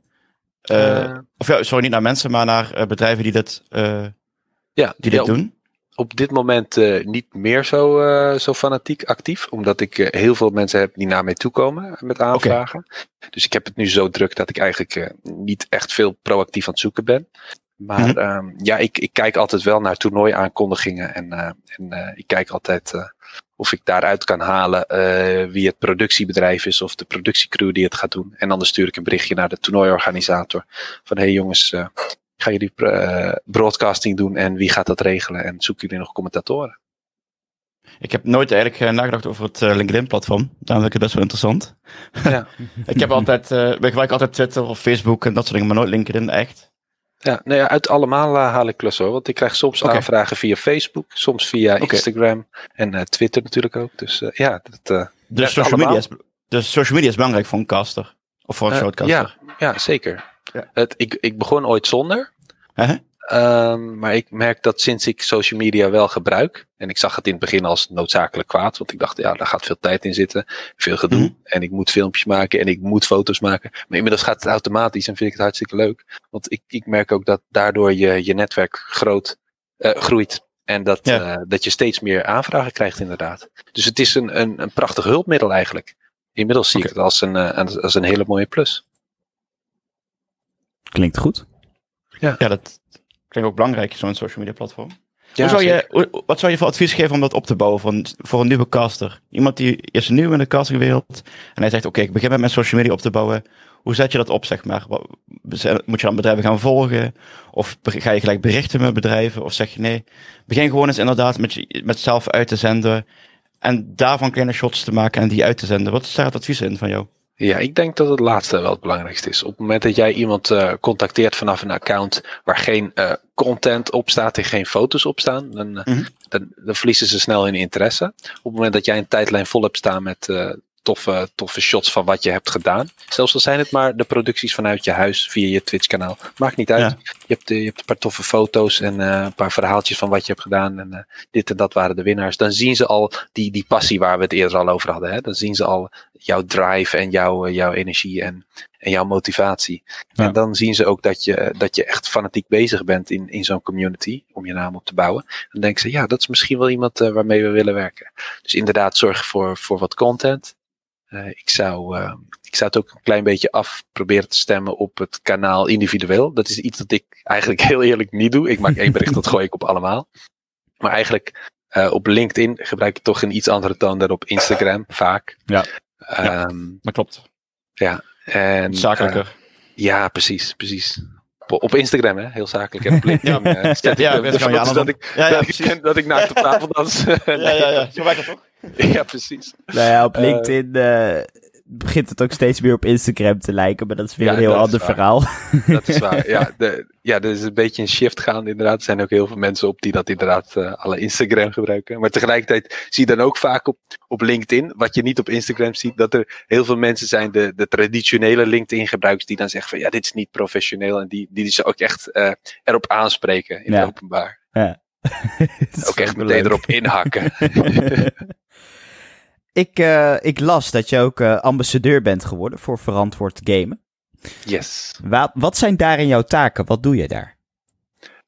Speaker 4: Eh, of ja, sorry, niet naar mensen, maar naar eh, bedrijven die eh,
Speaker 3: ja,
Speaker 4: die dit doen.
Speaker 3: op dit moment niet meer zo, zo fanatiek actief. Omdat ik heel veel mensen heb die naar mij toe komen met aanvragen. Dus ik heb het nu zo druk dat ik eigenlijk niet echt veel proactief aan het zoeken ben. Maar
Speaker 4: Mhm.
Speaker 3: ehm, ja, ik, ik kijk altijd wel naar toernooiaankondigingen. En, en ik kijk altijd of ik daaruit kan halen eh, wie het productiebedrijf is of de productiecrew die het gaat doen. En dan stuur ik een berichtje naar de toernooiorganisator. Van hé hey jongens, eh gaan jullie eh, broadcasting doen en wie gaat dat regelen? En zoeken jullie nog commentatoren?
Speaker 4: Ik heb nooit eigenlijk nagedacht over het LinkedIn-platform. Daarom vind ik het best wel interessant.
Speaker 3: Ja.
Speaker 4: ik heb altijd, we gebruiken altijd Twitter of Facebook en dat soort dingen, maar nooit LinkedIn echt.
Speaker 3: Ja, nou ja, uit allemaal haal ik klussen hoor. Want ik krijg soms aanvragen via Facebook, soms via. Instagram en eh, Twitter natuurlijk ook. Dus eh, ja, dat, eh,
Speaker 4: Dus
Speaker 3: Ja,
Speaker 4: social, media is, dus social media is belangrijk voor een caster. Of voor een
Speaker 3: Eh,
Speaker 4: shoutcaster.
Speaker 3: ja, zeker.
Speaker 4: Ja.
Speaker 3: Het, ik, ik begon ooit zonder. Ehm, maar ik merk dat sinds ik social media wel gebruik. En ik zag het in het begin als noodzakelijk kwaad. Want ik dacht, ja, daar gaat veel tijd in zitten. Veel gedoe.
Speaker 4: Mhm.
Speaker 3: En ik moet filmpjes maken. En ik moet foto's maken. Maar inmiddels gaat het automatisch. En vind ik het hartstikke leuk. Want ik, ik merk ook dat daardoor je, je netwerk groot, eh, groeit. En dat,
Speaker 4: Ja.
Speaker 3: eh, dat je steeds meer aanvragen krijgt inderdaad. Dus het is een, een, een prachtig hulpmiddel eigenlijk. Inmiddels zie ik het als een, eh, als- als een hele mooie plus.
Speaker 2: Klinkt goed.
Speaker 4: Ja, dat klinkt ook belangrijk, zo'n social media platform.
Speaker 3: Ja,
Speaker 4: hoe zou je, wat zou je voor advies geven om dat op te bouwen voor een, voor een nieuwe caster? Iemand die is nieuw in de castingwereld en hij zegt, oké, ik begin met mijn social media op te bouwen. Hoe zet je dat op, zeg maar? Wat- Moet je dan bedrijven gaan volgen? Of ga je gelijk berichten met bedrijven? Of zeg je nee, begin gewoon eens inderdaad met, met zelf uit te zenden. En daarvan kleine shots te maken en die uit te zenden. Wat is daar het advies in van jou?
Speaker 3: Ja, ik denk dat het laatste wel het belangrijkste is. Op het moment dat jij iemand eh, contacteert vanaf een account waar geen eh, content op staat en geen foto's op staan, dan, eh,
Speaker 4: Mhm.
Speaker 3: dan, dan verliezen ze snel hun interesse. Op het moment dat jij een tijdlijn vol hebt staan met toffe, toffe shots van wat je hebt gedaan, zelfs al zijn het maar de producties vanuit je huis via je Twitch kanaal, maakt niet uit.
Speaker 4: Ja.
Speaker 3: Je, hebt, je hebt een paar toffe foto's en een paar verhaaltjes van wat je hebt gedaan en dit en dat waren de winnaars. Dan zien ze al die, die passie waar we het eerder al over hadden. Hè? Dan zien ze al jouw drive en jouw, eh, jouw energie en, en jouw motivatie.
Speaker 2: Ja.
Speaker 3: En dan zien ze ook dat je, dat je echt fanatiek bezig bent in, in zo'n community om je naam op te bouwen. Dan denken ze, ja, dat is misschien wel iemand eh, waarmee we willen werken. Dus inderdaad, zorg voor, voor wat content. Eh, ik, zou, ik zou het ook een klein beetje af proberen te stemmen op het kanaal individueel. Dat is iets dat ik eigenlijk heel eerlijk niet doe. Ik maak één bericht, dat gooi ik op allemaal. Maar eigenlijk op LinkedIn gebruik ik toch een iets andere toon dan op Instagram, vaak.
Speaker 2: Ja.
Speaker 3: Ehm,
Speaker 4: Dat klopt.
Speaker 3: en,
Speaker 4: Zakelijker.
Speaker 3: eh, ja, precies, precies. Op, Instagram, hè? Heel zakelijk. En op LinkedIn.
Speaker 4: Ja.
Speaker 3: ik
Speaker 4: ja, ja,
Speaker 3: dat ik,
Speaker 4: ja, ja,
Speaker 3: dat, ik, dat ik naakt op tafel dans.
Speaker 4: Ja, ja, ja. Zo werkt dat toch?
Speaker 3: ja, precies.
Speaker 2: Nou ja, op
Speaker 3: Eh,
Speaker 2: LinkedIn eh, begint het ook steeds meer op Instagram te lijken, maar dat is weer
Speaker 3: Ja,
Speaker 2: een heel ander verhaal.
Speaker 3: Dat is waar. Ja, de, ja, er is een beetje een shift gaande inderdaad. Er zijn ook heel veel mensen op die dat inderdaad eh, alle Instagram gebruiken. Maar tegelijkertijd zie je dan ook vaak op, op LinkedIn, wat je niet op Instagram ziet, dat er heel veel mensen zijn, de, de traditionele LinkedIn gebruikers, die dan zeggen van ja, dit is niet professioneel. En die, die ze ook echt eh, erop aanspreken in
Speaker 2: Ja.
Speaker 3: het openbaar.
Speaker 2: Is
Speaker 3: Ook echt meteen
Speaker 2: leuk.
Speaker 3: erop inhakken.
Speaker 2: ik, eh, ik las dat je ook eh, ambassadeur bent geworden voor verantwoord gamen.
Speaker 3: yes.
Speaker 2: Wat, wat zijn daarin jouw taken? Wat doe je daar?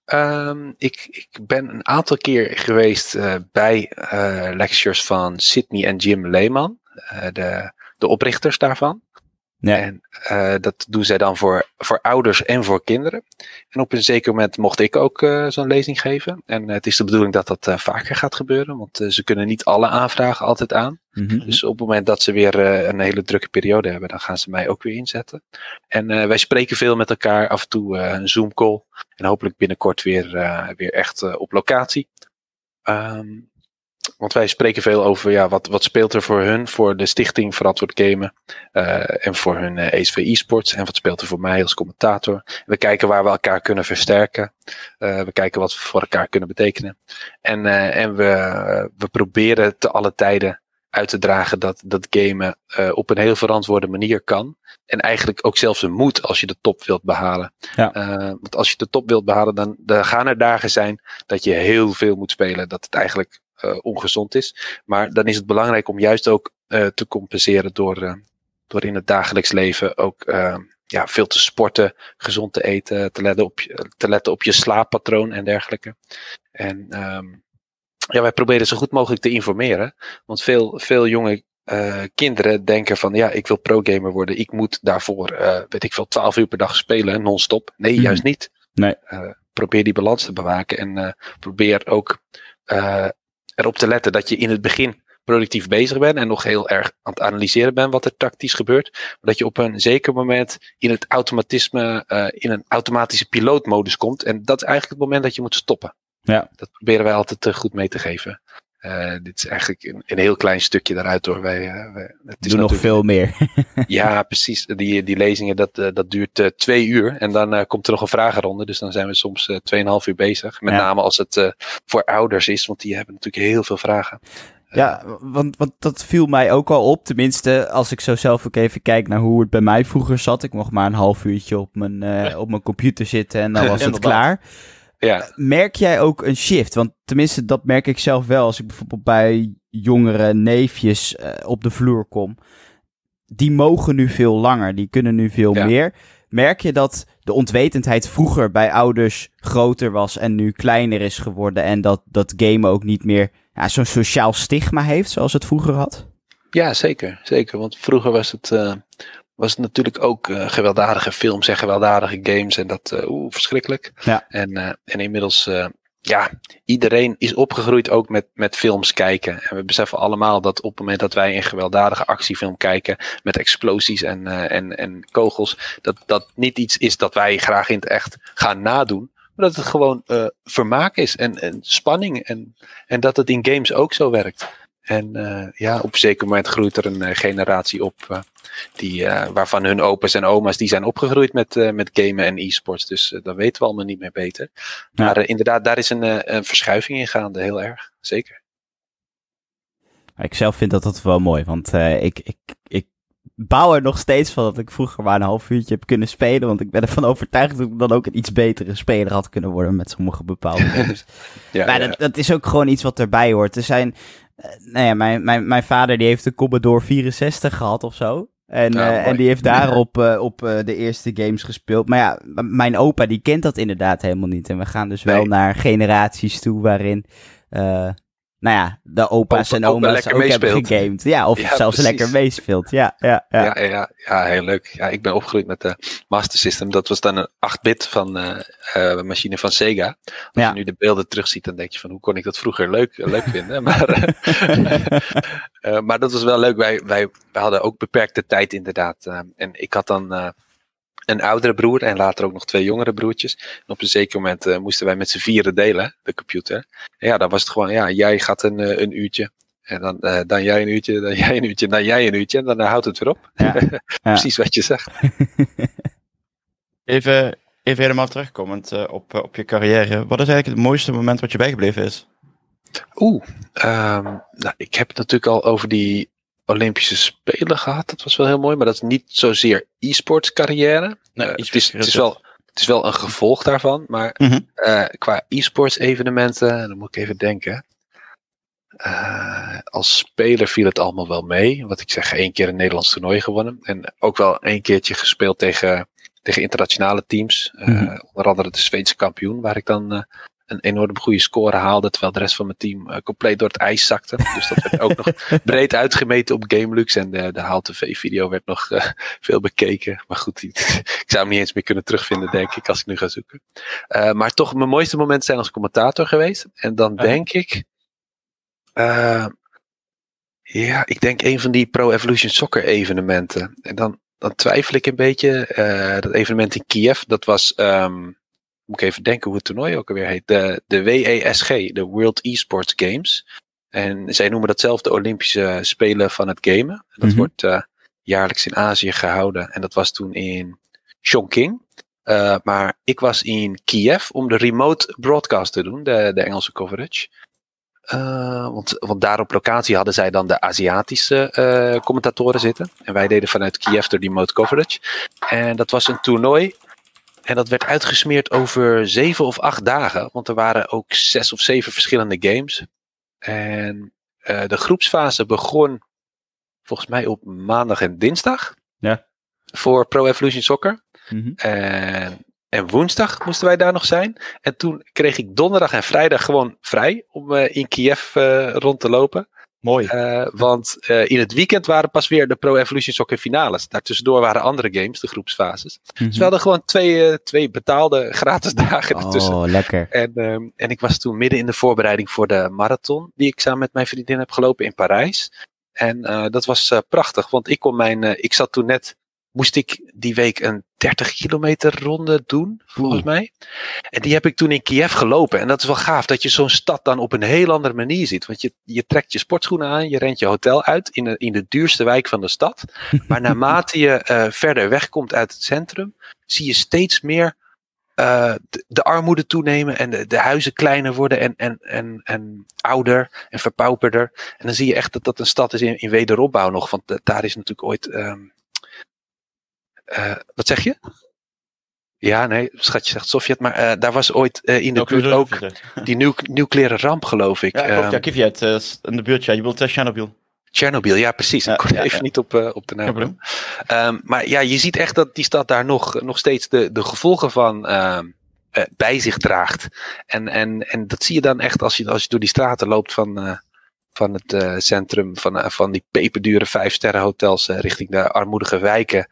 Speaker 3: Ehm, ik, ik ben een aantal keer geweest eh, bij lectures van Sydney en Jim Lehman, eh, de, de oprichters daarvan. En eh, dat doen zij dan voor, voor ouders en voor kinderen. En op een zeker moment mocht ik ook eh, zo'n lezing geven. En het is de bedoeling dat dat eh, vaker gaat gebeuren, want ze kunnen niet alle aanvragen altijd aan.
Speaker 2: Mhm.
Speaker 3: Dus op het moment dat ze weer een hele drukke periode hebben, dan gaan ze mij ook weer inzetten. En wij spreken veel met elkaar, af en toe een Zoom call. En hopelijk binnenkort weer, weer echt op locatie. Ehm, want wij spreken veel over ja, wat, wat speelt er voor hun, voor de stichting Verantwoord Gamen. eh, en voor hun eh ESV e-sports. En wat speelt er voor mij als commentator. We kijken waar we elkaar kunnen versterken. Eh, we kijken wat we voor elkaar kunnen betekenen. En, eh, en we, we proberen te alle tijden uit te dragen dat, dat gamen eh, op een heel verantwoorde manier kan. En eigenlijk ook zelfs een moet als je de top wilt behalen.
Speaker 2: Ja.
Speaker 3: Eh, want als je de top wilt behalen, dan, dan gaan er dagen zijn dat je heel veel moet spelen. Dat het eigenlijk ongezond is. Maar dan is het belangrijk om juist ook eh, te compenseren door, eh, door in het dagelijks leven ook eh, ja, veel te sporten, gezond te eten, te letten op je, te letten op je slaappatroon en dergelijke. En ehm, ja, wij proberen zo goed mogelijk te informeren. Want veel, veel jonge eh, kinderen denken van ja, ik wil pro-gamer worden. Ik moet daarvoor, eh, weet ik veel, 12 uur per dag spelen, non-stop. Nee,
Speaker 2: Mhm.
Speaker 3: juist niet.
Speaker 2: Nee.
Speaker 3: probeer die balans te bewaken en probeer ook erop te letten dat je in het begin productief bezig bent en nog heel erg aan het analyseren bent wat er tactisch gebeurt. Maar dat je op een zeker moment in het automatisme, uh, in een automatische pilootmodus komt. En dat is eigenlijk het moment dat je moet stoppen.
Speaker 2: Ja.
Speaker 3: Dat proberen wij altijd uh, goed mee te geven. Uh, dit is eigenlijk een, een, heel klein stukje daaruit hoor. Wij, uh, wij
Speaker 2: het is Doe nog veel meer.
Speaker 3: ja, precies. Die, die lezingen, dat, uh, dat duurt twee uur. En dan komt er nog een vragenronde. Dus dan zijn we soms tweeënhalf uur bezig. Met ja. name als het voor ouders is. Want die hebben natuurlijk heel veel vragen.
Speaker 2: Ja, want, want dat viel mij ook al op. Tenminste, als ik zo zelf ook even kijk naar hoe het bij mij vroeger zat. Ik mocht maar een half uurtje op mijn, uh, op mijn computer zitten en dan was het klaar.
Speaker 3: Ja.
Speaker 2: Merk jij ook een shift? Want tenminste, dat merk ik zelf wel. Als ik bijvoorbeeld bij jongere neefjes uh, op de vloer kom. Die mogen nu veel langer. Die kunnen nu veel
Speaker 3: Ja.
Speaker 2: meer. Merk je dat de ontwetendheid vroeger bij ouders groter was en nu kleiner is geworden. En dat, dat gamen ook niet meer ja, zo'n sociaal stigma heeft zoals het vroeger had?
Speaker 3: Ja, zeker. Zeker. Want vroeger was het, eh, was het natuurlijk ook eh, gewelddadige films en gewelddadige games. En dat, eh, oeh, verschrikkelijk.
Speaker 2: Ja.
Speaker 3: En, eh, en inmiddels, ja, iedereen is opgegroeid ook met, met films kijken. En we beseffen allemaal dat op het moment dat wij een gewelddadige actiefilm kijken. met explosies en, en, en kogels. dat dat niet iets is dat wij graag in het echt gaan nadoen. Maar dat het gewoon vermaak is en, en spanning. En, en dat het in games ook zo werkt. En eh, ja, op een zeker moment groeit er een eh, generatie op. eh, die, waarvan hun opa's en oma's die zijn opgegroeid met, met gamen en e-sports. Dus dat weten we allemaal niet meer beter.
Speaker 2: Ja.
Speaker 3: Maar inderdaad, daar is een, een verschuiving in gaande, heel erg. Zeker.
Speaker 2: Ik zelf vind dat dat wel mooi, want ik, ik, ik bouw er nog steeds van dat ik vroeger maar een half uurtje heb kunnen spelen. Want ik ben ervan overtuigd dat ik dan ook een iets betere speler had kunnen worden met sommige bepaalde games.
Speaker 3: Ja,
Speaker 2: maar
Speaker 3: ja.
Speaker 2: dat, dat is ook gewoon iets wat erbij hoort. Er zijn, nou ja, mijn, mijn, mijn vader die heeft een Commodore 64 gehad of zo. En,
Speaker 3: Ja,
Speaker 2: eh, en die heeft daarop eh, op eh, de eerste games gespeeld. Maar ja, mijn opa die kent dat inderdaad helemaal niet. En we gaan dus wel naar generaties toe waarin, eh, nou ja, de opa's
Speaker 3: Opa-
Speaker 2: en
Speaker 3: opa
Speaker 2: oma's
Speaker 3: lekker
Speaker 2: ook hebben gegamed. Ja, of
Speaker 3: Ja,
Speaker 2: zelfs
Speaker 3: precies.
Speaker 2: lekker meespeelt. Ja, ja, ja.
Speaker 3: Ja, ja, ja, heel leuk. Ja, ik ben opgegroeid met de Master System. Dat was dan een 8-bit van eh eh, machine van Sega. Als je nu de beelden terugziet, dan denk je van hoe kon ik dat vroeger leuk, leuk vinden. Maar, eh, eh, maar dat was wel leuk. Wij, wij, wij hadden ook beperkte tijd inderdaad. Eh, en ik had dan eh, een oudere broer en later ook nog twee jongere broertjes. En op een zeker moment eh, moesten wij met z'n vieren delen, de computer. En ja, dan was het gewoon, ja, jij gaat een, eh, een uurtje. En dan, eh, dan jij een uurtje, dan jij een uurtje, dan jij een uurtje. En dan houdt het weer op.
Speaker 2: Ja.
Speaker 3: Precies wat je zegt.
Speaker 4: Even, even helemaal terugkomend op, op je carrière. Wat is eigenlijk het mooiste moment wat je bijgebleven is?
Speaker 3: Oeh, ehm, nou, ik heb het natuurlijk al over die Olympische Spelen gehad. Dat was wel heel mooi, maar dat is niet zozeer e-sports carrière.
Speaker 4: Nee,
Speaker 3: Eh,
Speaker 4: e-sports
Speaker 3: het, is, het, is wel, het is wel een gevolg daarvan, maar
Speaker 4: Mhm.
Speaker 3: eh, qua e-sports evenementen, dan moet ik even denken. Eh, als speler viel het allemaal wel mee. Wat ik zeg, één keer een Nederlands toernooi gewonnen. En ook wel één keertje gespeeld tegen, tegen internationale teams. Eh,
Speaker 2: Mhm.
Speaker 3: Onder andere de Zweedse kampioen, waar ik dan eh, een enorm goede score haalde. Terwijl de rest van mijn team eh, compleet door het ijs zakte. Dus dat werd ook nog breed uitgemeten op GameLux. En de, de Haal TV-video werd nog eh, veel bekeken. Maar goed, die- ik zou hem niet eens meer kunnen terugvinden, denk ik, als ik nu ga zoeken. Eh, maar toch, mijn mooiste momenten zijn als commentator geweest. En dan denk ik. eh, ja, ik denk een van die Pro Evolution Soccer evenementen. En dan, dan twijfel ik een beetje. eh, dat evenement in Kiev, dat was. ehm, moet ik even denken hoe het toernooi ook alweer heet. De, de WESG, de World Esports Games. En zij noemen dat zelf de Olympische Spelen van het gamen. Dat
Speaker 2: Mhm.
Speaker 3: wordt eh, jaarlijks in Azië gehouden. En dat was toen in Chongqing. Eh, maar ik was in Kiev om de remote broadcast te doen, de, de Engelse coverage. Eh, want, want daar op locatie hadden zij dan de Aziatische commentatoren zitten. En wij deden vanuit Kiev de remote coverage. En dat was een toernooi. En dat werd uitgesmeerd over zeven of acht dagen. Want er waren ook zes of zeven verschillende games. En eh, de groepsfase begon volgens mij op maandag en dinsdag.
Speaker 2: Ja.
Speaker 3: Voor Pro Evolution Soccer.
Speaker 2: Mhm.
Speaker 3: En, en woensdag moesten wij daar nog zijn. En toen kreeg ik donderdag en vrijdag gewoon vrij om eh, in Kiev eh, rond te lopen.
Speaker 4: Mooi.
Speaker 3: Uh, want uh, in het weekend waren pas weer de Pro Evolution Soccer finales. Daartussendoor waren andere games, de groepsfases. Mm -hmm. Dus we hadden gewoon twee, uh, twee betaalde gratis dagen ertussen.
Speaker 2: Oh, lekker.
Speaker 3: En, um, en ik was toen midden in de voorbereiding voor de marathon. Die ik samen met mijn vriendin heb gelopen in Parijs. En dat was prachtig, want ik kon mijn. ik zat toen net moest ik die week een 30 kilometer ronde doen, volgens Oeh. mij. En die heb ik toen in Kiev gelopen. En dat is wel gaaf, dat je zo'n stad dan op een heel andere manier ziet. Want je, je trekt je sportschoenen aan, je rent je hotel uit in de, in de duurste wijk van de stad. Maar naarmate je uh, verder wegkomt uit het centrum, zie je steeds meer uh, de, de, armoede toenemen en de, de huizen kleiner worden en, en, en, en ouder en verpauperder. En dan zie je echt dat dat een stad is in, in wederopbouw nog. Want daar is natuurlijk ooit... Um, uh, wat zeg je? Ja, nee, schatje zegt Sovjet, maar uh, daar was ooit uh, in de buurt ook die nu nucleaire ramp, geloof ik.
Speaker 4: Ja, klopt, ja Kivjet, uh, in de buurt, ja. Je wilt Chernobyl.
Speaker 3: Chernobyl, ja, precies. Ja, ik kon ja, even niet op, op de naam. Um, maar ja, je ziet echt dat die stad daar nog, nog steeds de, de gevolgen van bij zich draagt. En, en, en dat zie je dan echt als je, als je door die straten loopt van van het uh, centrum, van, uh, van die peperdure vijfsterrenhotels uh, richting de armoedige wijken.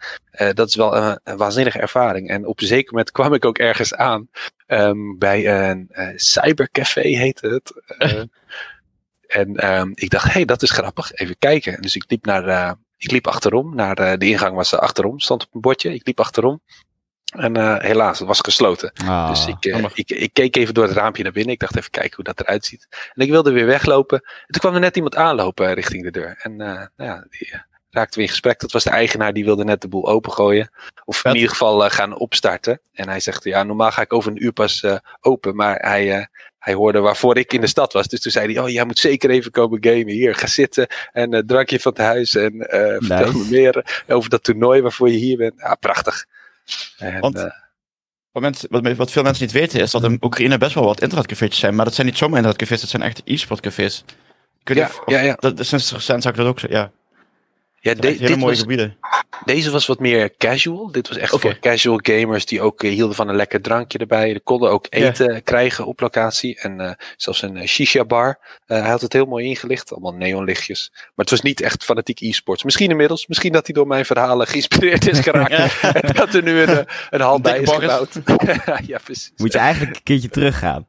Speaker 3: dat is wel een, een, waanzinnige ervaring. En op een zeker moment kwam ik ook ergens aan um, bij een cybercafé, heette het. en um, ik dacht, hé, hey, dat is grappig, even kijken. Dus ik liep, naar, ik liep achterom, naar de ingang was er achterom, stond op een bordje. Ik liep achterom. En uh, helaas, het was gesloten. Ah, dus ik, uh, ik, ik, keek even door het raampje naar binnen. Ik dacht even kijken hoe dat eruit ziet. En ik wilde weer weglopen. En toen kwam er net iemand aanlopen richting de deur. En uh, nou ja, die raakten we in gesprek. Dat was de eigenaar, die wilde net de boel opengooien. Of in ieder geval gaan opstarten. En hij zegt, ja, normaal ga ik over een uur pas open. Maar hij, hij hoorde waarvoor ik in de stad was. Dus toen zei hij, oh, jij moet zeker even komen gamen. Hier, ga zitten en drankje van het huis. En nice. vertel me meer over dat toernooi waarvoor je hier bent. Ja, prachtig.
Speaker 4: En, Want, uh, wat, mensen, wat, wat, veel mensen niet weten is dat in Oekraïne best wel wat internetcafés zijn. Maar dat zijn niet zomaar internetcafés, dat zijn echt e-sportcafés.
Speaker 3: Ja, ja, ja.
Speaker 4: Dat, sinds recent zag ik dat ook zo, ja.
Speaker 3: Ja, de,
Speaker 4: hele mooie
Speaker 3: was,
Speaker 4: gebieden.
Speaker 3: Deze was wat meer casual. Dit was echt okay. voor casual gamers die ook uh, hielden van een lekker drankje erbij. De konden ook eten yeah. krijgen op locatie. En uh, zelfs een shisha bar. hij had het heel mooi ingelicht. Allemaal neonlichtjes. Maar het was niet echt fanatiek e-sports. Misschien inmiddels. Misschien dat hij door mijn verhalen geïnspireerd is geraakt. en dat er nu een, een hal bij is gebouwd. ja, precies.
Speaker 2: Moet je eigenlijk een keertje teruggaan.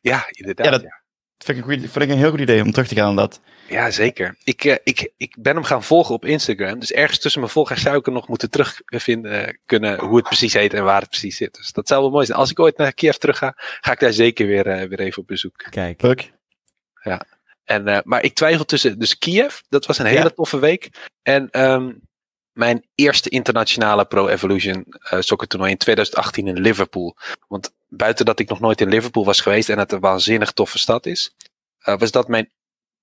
Speaker 3: Ja, inderdaad.
Speaker 4: Ja, dat, ja. Vind ik, een goed, vind ik een heel goed idee om terug te gaan aan dat.
Speaker 3: Ja, zeker. Ik, uh, ik, ik ben hem gaan volgen op Instagram. Dus ergens tussen mijn volgers zou ik er nog moeten terugvinden kunnen hoe het precies heet en waar het precies zit. Dus dat zou wel mooi zijn. Als ik ooit naar Kiev terug ga, ga ik daar zeker weer, uh, weer even op bezoek.
Speaker 2: Kijk.
Speaker 4: Leuk.
Speaker 3: Ja. En, uh, maar ik twijfel tussen. Dus Kiev, dat was een hele ja. toffe week. En um, mijn eerste internationale Pro Evolution uh, soccer toernooi in 2018 in Liverpool. Want buiten dat ik nog nooit in Liverpool was geweest en het een waanzinnig toffe stad is, uh, was dat mijn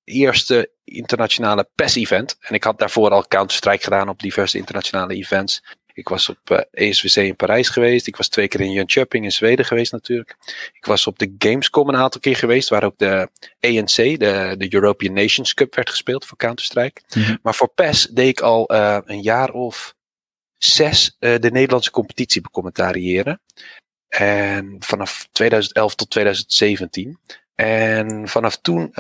Speaker 3: eerste internationale PES-event. En ik had daarvoor al Counter-Strike gedaan op diverse internationale events. Ik was op uh, ESWC in Parijs geweest. Ik was twee keer in Jönköping in Zweden geweest natuurlijk. Ik was op de Gamescom een aantal keer geweest, waar ook de ANC, de, de European Nations Cup, werd gespeeld voor Counter-Strike. Mm -hmm. Maar voor PES deed ik al uh, een jaar of zes uh, de Nederlandse competitie becommentariëren. En vanaf 2011 tot 2017. En vanaf toen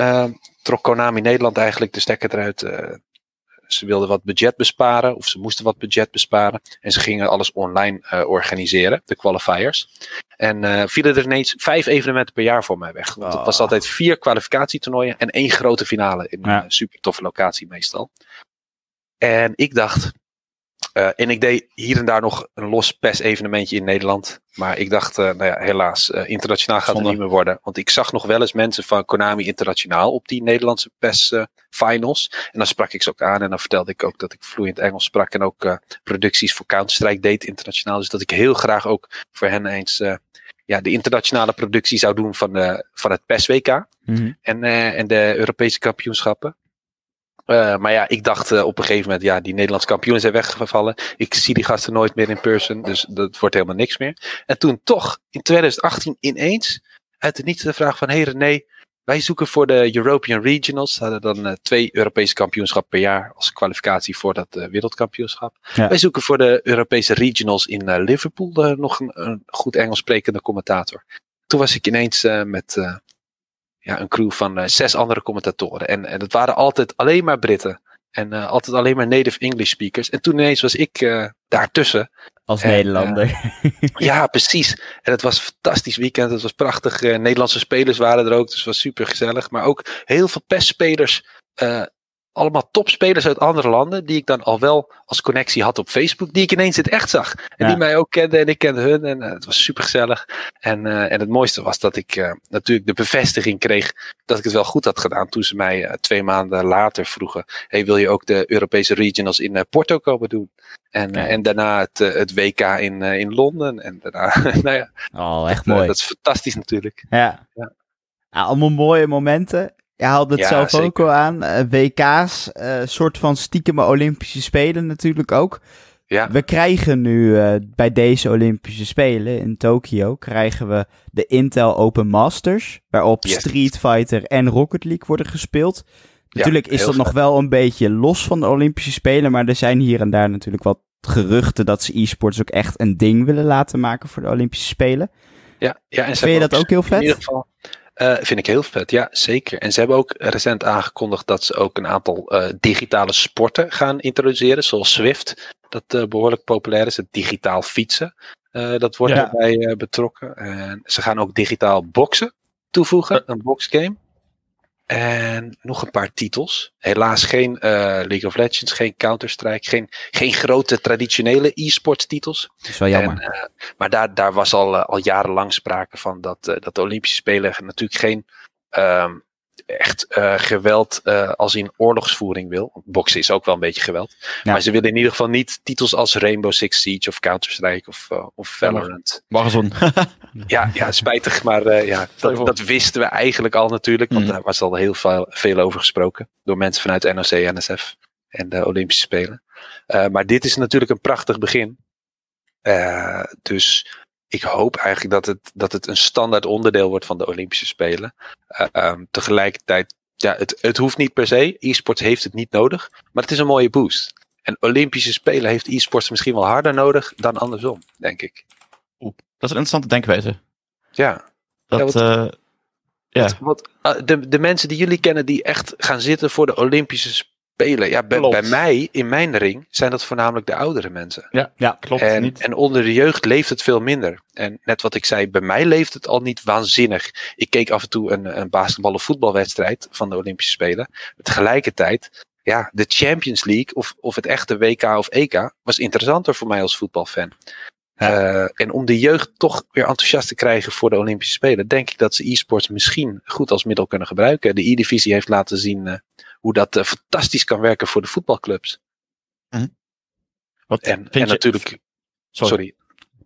Speaker 3: trok Konami Nederland eigenlijk de stekker eruit. Ze wilden wat budget besparen, of ze moesten wat budget besparen. En ze gingen alles online uh, organiseren, de qualifiers. En uh, vielen er ineens vijf evenementen per jaar voor mij weg. Want het was altijd vier kwalificatietoernooien en één grote finale in ja. een super toffe locatie meestal. En ik dacht, uh, en ik deed hier en daar nog een los PES-evenementje in Nederland. Maar ik dacht, uh, nou ja, helaas, uh, internationaal gaat Zonde. het niet meer worden. Want ik zag nog wel eens mensen van Konami Internationaal op die Nederlandse PES-finals. en dan sprak ik ze ook aan en dan vertelde ik ook dat ik vloeiend Engels sprak. En ook producties voor Counter-Strike deed internationaal. Dus dat ik heel graag ook voor hen eens ja, de internationale productie zou doen van, de, van het PES-WK. Mm -hmm. en, en de Europese kampioenschappen. Uh, maar ja, ik dacht uh, op een gegeven moment, ja, die Nederlandse kampioenen zijn weggevallen. Ik zie die gasten nooit meer in person, dus dat wordt helemaal niks meer. En toen toch, in 2018 ineens, uit de niets de vraag van, hey René, wij zoeken voor de European Regionals. We hadden dan uh, twee Europese kampioenschappen per jaar als kwalificatie voor dat wereldkampioenschap. Ja. Wij zoeken voor de Europese Regionals in Liverpool nog een, een, goed Engels sprekende commentator. Toen was ik ineens met ja, een crew van eh, zes andere commentatoren. En, en het waren altijd alleen maar Britten. En eh, altijd alleen maar native English speakers. En toen ineens was ik eh, daartussen.
Speaker 2: Als
Speaker 3: En,
Speaker 2: Nederlander.
Speaker 3: Ja, precies. En het was een fantastisch weekend. Het was prachtig. Nederlandse spelers waren er ook. Dus het was super gezellig. Maar ook heel veel PES-spelers. Allemaal topspelers uit andere landen. Die ik dan al wel als connectie had op Facebook. Die ik ineens in het echt zag. En
Speaker 2: Ja.
Speaker 3: die mij ook kenden. En ik kende hun. En eh, het was super gezellig. En, eh, en het mooiste was dat ik eh, natuurlijk de bevestiging kreeg. Dat ik het wel goed had gedaan. Toen ze mij twee maanden later vroegen. Hey, wil je ook de Europese regionals in Porto komen doen? En, en daarna het, het WK in, in Londen. En daarna, nou ja,
Speaker 2: Oh, echt
Speaker 3: eh,
Speaker 2: mooi.
Speaker 3: dat is fantastisch natuurlijk.
Speaker 2: Ja.
Speaker 3: Ja.
Speaker 2: Ja, allemaal mooie momenten. Je haalde het
Speaker 3: Ja,
Speaker 2: zelf ook al aan. Eh, WK's, eh soort van stiekeme Olympische Spelen natuurlijk ook.
Speaker 3: Ja,
Speaker 2: We krijgen nu eh, bij deze Olympische Spelen in Tokio krijgen we de Intel Open Masters, waarop
Speaker 3: Yes.
Speaker 2: Street Fighter en Rocket League worden gespeeld. Natuurlijk is
Speaker 3: heel
Speaker 2: dat nog wel een beetje los van de Olympische Spelen, maar er zijn hier en daar natuurlijk wat geruchten dat ze e-sports ook echt een ding willen laten maken voor de Olympische Spelen.
Speaker 3: ja, ja. En
Speaker 2: Vind je dat ook heel
Speaker 3: In
Speaker 2: vet?
Speaker 3: ieder geval. Eh, vind ik heel vet, ja, zeker. En ze hebben ook recent aangekondigd dat ze ook een aantal eh, digitale sporten gaan introduceren, zoals Swift, dat eh, behoorlijk populair is, het digitaal fietsen. Dat wordt
Speaker 2: Ja.
Speaker 3: erbij betrokken. En ze gaan ook digitaal boksen toevoegen, een boxgame. En nog een paar titels. Helaas geen eh, League of Legends, geen Counter-Strike, geen, geen grote traditionele e-sports titels.
Speaker 2: Dat is wel jammer.
Speaker 3: En, eh, maar daar, daar was al, eh, al jarenlang sprake van dat, dat de Olympische Spelen natuurlijk geen ehm, echt eh, geweld eh, als in oorlogsvoering wil. Boksen is ook wel een beetje geweld.
Speaker 2: Ja.
Speaker 3: Maar ze willen in ieder geval niet titels als Rainbow Six Siege of Counter-Strike of, eh, of Valorant.
Speaker 4: Warzone.
Speaker 3: Ja, ja spijtig, maar ja, dat, dat wisten we eigenlijk al natuurlijk. Want
Speaker 4: Mhm.
Speaker 3: daar was al heel veel, veel over gesproken. Door mensen vanuit NOC, NSF en de Olympische Spelen. Maar dit is natuurlijk een prachtig begin. Dus ik hoop eigenlijk dat het, dat het een standaard onderdeel wordt van de Olympische Spelen. Eh, ehm, tegelijkertijd, ja, het, het hoeft niet per se. E-sports heeft het niet nodig. Maar het is een mooie boost. En Olympische Spelen heeft e-sports misschien wel harder nodig dan andersom, denk ik.
Speaker 4: Dat is een interessante denkwijze.
Speaker 3: Ja.
Speaker 4: Dat,
Speaker 3: Ja, wat-
Speaker 4: eh, ja.
Speaker 3: Wat, wat, ah, de, de mensen die jullie kennen die echt gaan zitten voor de Olympische Spelen. Ja, bij, mij, in mijn ring, zijn dat voornamelijk de oudere mensen.
Speaker 4: ja,
Speaker 2: Ja.
Speaker 4: klopt
Speaker 3: En,
Speaker 4: niet.
Speaker 3: en onder de jeugd leeft het veel minder. En net wat ik zei, bij mij leeft het al niet waanzinnig. Ik keek af en toe een, een basketbal- of voetbalwedstrijd van de Olympische Spelen. Tegelijkertijd, ja, de Champions League of, of het echte WK of EK was interessanter voor mij als voetbalfan. Eh, en om de jeugd toch weer enthousiast te krijgen voor de Olympische Spelen, denk ik dat ze e-sports misschien goed als middel kunnen gebruiken. De E-divisie heeft laten zien eh, hoe dat eh, fantastisch kan werken voor de voetbalclubs.
Speaker 4: Wat
Speaker 3: En,
Speaker 4: vind
Speaker 3: en
Speaker 4: je-
Speaker 3: natuurlijk,
Speaker 4: Sorry.
Speaker 3: sorry,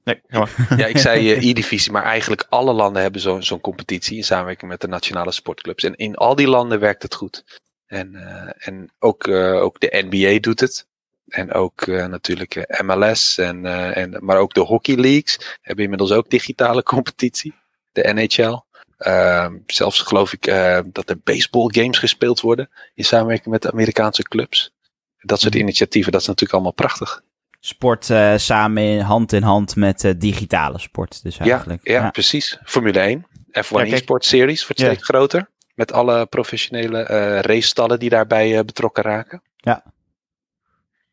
Speaker 4: Nee.
Speaker 3: Ja, ik zei E-divisie, maar eigenlijk alle landen hebben zo'n zo'n competitie in samenwerking met de nationale sportclubs. En in al die landen werkt het goed. En, eh, en ook, eh, ook de NBA doet het. En ook eh, natuurlijk eh, MLS, en, eh, en, maar ook de hockey leagues hebben inmiddels ook digitale competitie. De NHL. Ehm, zelfs geloof ik dat er baseball games gespeeld worden in samenwerking met de Amerikaanse clubs. Dat soort
Speaker 4: Mhm.
Speaker 3: initiatieven, dat is natuurlijk allemaal prachtig.
Speaker 2: Sport samen in, hand in hand met digitale sport dus
Speaker 3: Ja,
Speaker 2: eigenlijk.
Speaker 3: ja, precies. Formule 1. F1
Speaker 4: Ja, kijk.
Speaker 3: e-sport series wordt
Speaker 4: Ja.
Speaker 3: steeds groter. Met alle professionele eh racestallen die daarbij betrokken raken.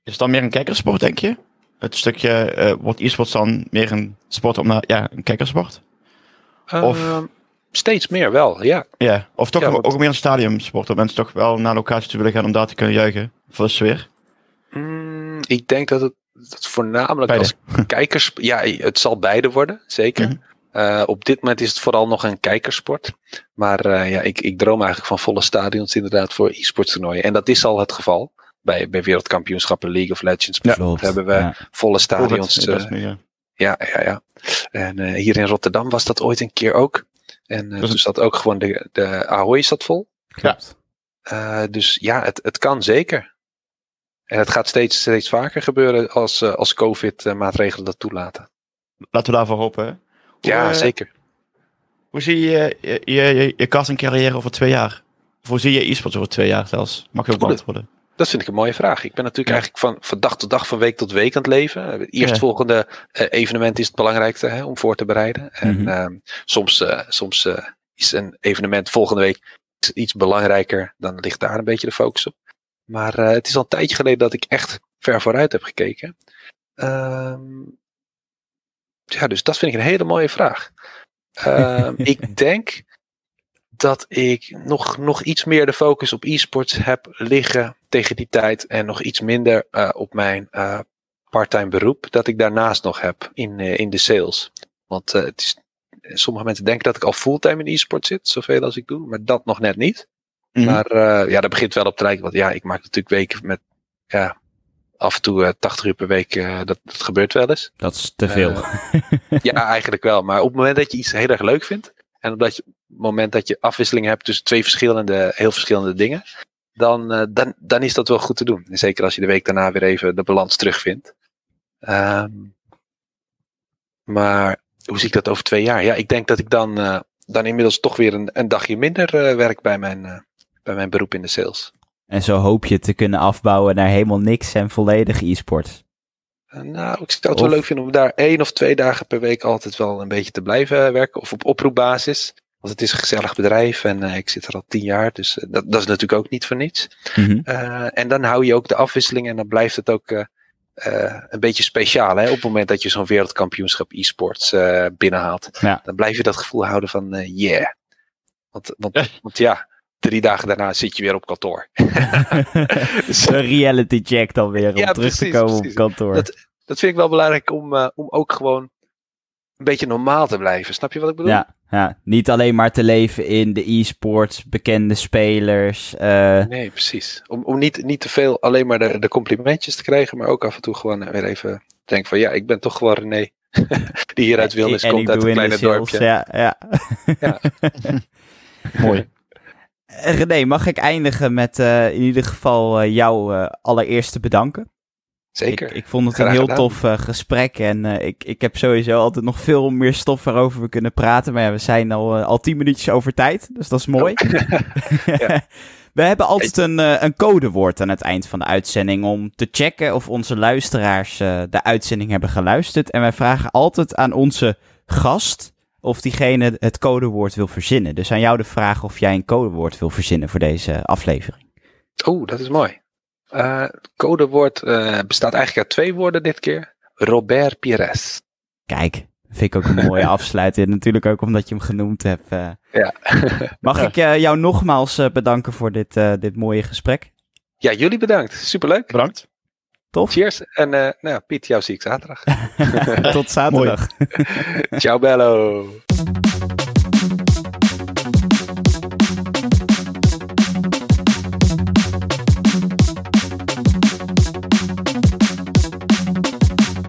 Speaker 4: Is het dan meer een kijkersport, denk je? Het stukje eh, wordt e-sports dan meer een sport om naar, ja, een kijkersport? Of-
Speaker 3: Ehm, steeds meer wel, ja.
Speaker 4: Ja, of toch
Speaker 3: Ja,
Speaker 4: ook meer een stadiumsport, dat mensen toch wel naar locatie toe willen gaan om daar te kunnen juichen voor de sfeer.
Speaker 3: Mm, ik denk dat het dat voornamelijk
Speaker 4: Beide.
Speaker 3: als kijkers... Ja, het zal beide worden, zeker.
Speaker 4: Mhm.
Speaker 3: Eh, op dit moment is het vooral nog een kijkersport. Maar eh, ja, ik, ik droom eigenlijk van volle stadions inderdaad voor e-sports toernooien. En dat is al het geval. Bij, bij wereldkampioenschappen League of Legends bijvoorbeeld hebben we
Speaker 2: Ja.
Speaker 3: volle stadions.
Speaker 4: Oh,
Speaker 3: eh,
Speaker 4: nu, ja.
Speaker 3: Ja, ja, ja. En eh, hier in Rotterdam was dat ooit een keer ook. En
Speaker 4: Dus
Speaker 3: toen zat ook gewoon de, de Ahoy zat vol.
Speaker 2: Klopt.
Speaker 3: Dus ja, het, het kan zeker. En het gaat steeds, steeds vaker gebeuren als, als COVID-maatregelen dat toelaten.
Speaker 4: Laten we daarvoor hopen. hè. Hoe,
Speaker 3: Ja, zeker.
Speaker 4: Hoe zie je je, je, je, je carrière over twee jaar? Of hoe zie je e-sports over twee jaar zelfs? Mag je ook beantwoorden?
Speaker 3: Dat vind ik een mooie vraag. Ik ben natuurlijk
Speaker 4: Ja.
Speaker 3: eigenlijk van, van dag tot dag, van week tot week aan het leven. Het eerstvolgende eh, evenement is het belangrijkste hè, om voor te bereiden. En
Speaker 2: Mhm.
Speaker 3: ehm, soms, eh, soms eh, is een evenement volgende week iets belangrijker, dan ligt daar een beetje de focus op. Maar het is al een tijdje geleden dat ik echt ver vooruit heb gekeken. Ehm, ja, dus dat vind ik een hele mooie vraag. Uh, ik denk dat ik nog, nog iets meer de focus op e-sports heb liggen tegen die tijd. En nog iets minder uh, op mijn uh, parttime beroep dat ik daarnaast nog heb in, in de sales. Want het is, sommige mensen denken dat ik al fulltime in e-sport zit, zoveel als ik doe, maar dat nog net niet. Mm -hmm. Maar ja, dat begint wel op te lijken. Want ja, ik maak natuurlijk weken met ja, af en toe uh, 80 uur per week, uh, dat, dat gebeurt wel eens.
Speaker 2: Dat is te veel.
Speaker 3: Ja, eigenlijk wel. Maar op het moment dat je iets heel erg leuk vindt, en op het moment dat je afwisseling hebt tussen twee verschillende, heel verschillende dingen, dan, dan, dan is dat wel goed te doen. En zeker als je de week daarna weer even de balans terugvindt. Um, maar hoe zie ik dat over twee jaar? Ja, ik denk dat ik dan, dan inmiddels toch weer een, een dagje minder werk bij mijn, bij mijn beroep in de sales.
Speaker 2: En zo hoop je te kunnen afbouwen naar helemaal niks en volledig e-sport.
Speaker 3: Uh, nou, ik zou het of... wel leuk vinden om daar één of twee dagen per week altijd wel een beetje te blijven werken. Of op oproepbasis. Want het is een gezellig bedrijf en uh, ik zit er al tien jaar. Dus uh, dat, dat, is natuurlijk ook niet voor niets. Mm -hmm. en dan hou je ook de afwisseling en dan blijft het ook een beetje speciaal. Hè? Op het moment dat je zo'n wereldkampioenschap e-sports binnenhaalt. Ja. Dan blijf je dat gevoel houden van yeah. Want, want, want ja, drie dagen daarna zit je weer op kantoor.
Speaker 2: dus, een reality check dan weer om ja, terug precies, te komen precies. op kantoor.
Speaker 3: Dat, dat vind ik wel belangrijk om, om ook gewoon een beetje normaal te blijven. Snap je wat ik bedoel?
Speaker 2: Ja, ja. niet alleen maar te leven in de e-sports, bekende spelers. Uh...
Speaker 3: Nee, precies. Om, om niet, niet te veel alleen maar de, de complimentjes te krijgen, maar ook af en toe gewoon weer even denken van ja, ik ben toch gewoon René. die hier uit Wilnis komt, uit een kleine dorpje.
Speaker 2: Ja, ja. ja.
Speaker 4: Mooi.
Speaker 2: René, mag ik eindigen met uh, in ieder geval uh, jou uh, allereerst te bedanken?
Speaker 3: Zeker.
Speaker 2: Ik, ik vond het Graag een heel gedaan. tof gesprek en ik, ik heb sowieso altijd nog veel meer stof waarover we kunnen praten. Maar ja, we zijn al, al tien minuutjes over tijd, dus dat is mooi. Oh. ja. We hebben altijd een, een codewoord aan het eind van de uitzending om te checken of onze luisteraars de uitzending hebben geluisterd. En wij vragen altijd aan onze gast of diegene het codewoord wil verzinnen. Dus aan jou de vraag of jij een codewoord wil verzinnen voor deze aflevering.
Speaker 3: Oeh, dat is mooi. Uh, codewoord uh, bestaat eigenlijk uit twee woorden dit keer. Robert Pires.
Speaker 2: Kijk, vind ik ook een mooie afsluiting. Natuurlijk ook omdat je hem genoemd hebt. Uh.
Speaker 3: Ja.
Speaker 2: Mag ik jou nogmaals bedanken voor dit, dit mooie gesprek?
Speaker 3: Ja, jullie bedankt. Superleuk.
Speaker 4: Bedankt.
Speaker 2: Tof.
Speaker 3: Cheers. En uh, nou, Piet, jou zie ik zaterdag.
Speaker 2: Tot zaterdag.
Speaker 3: Ciao bello.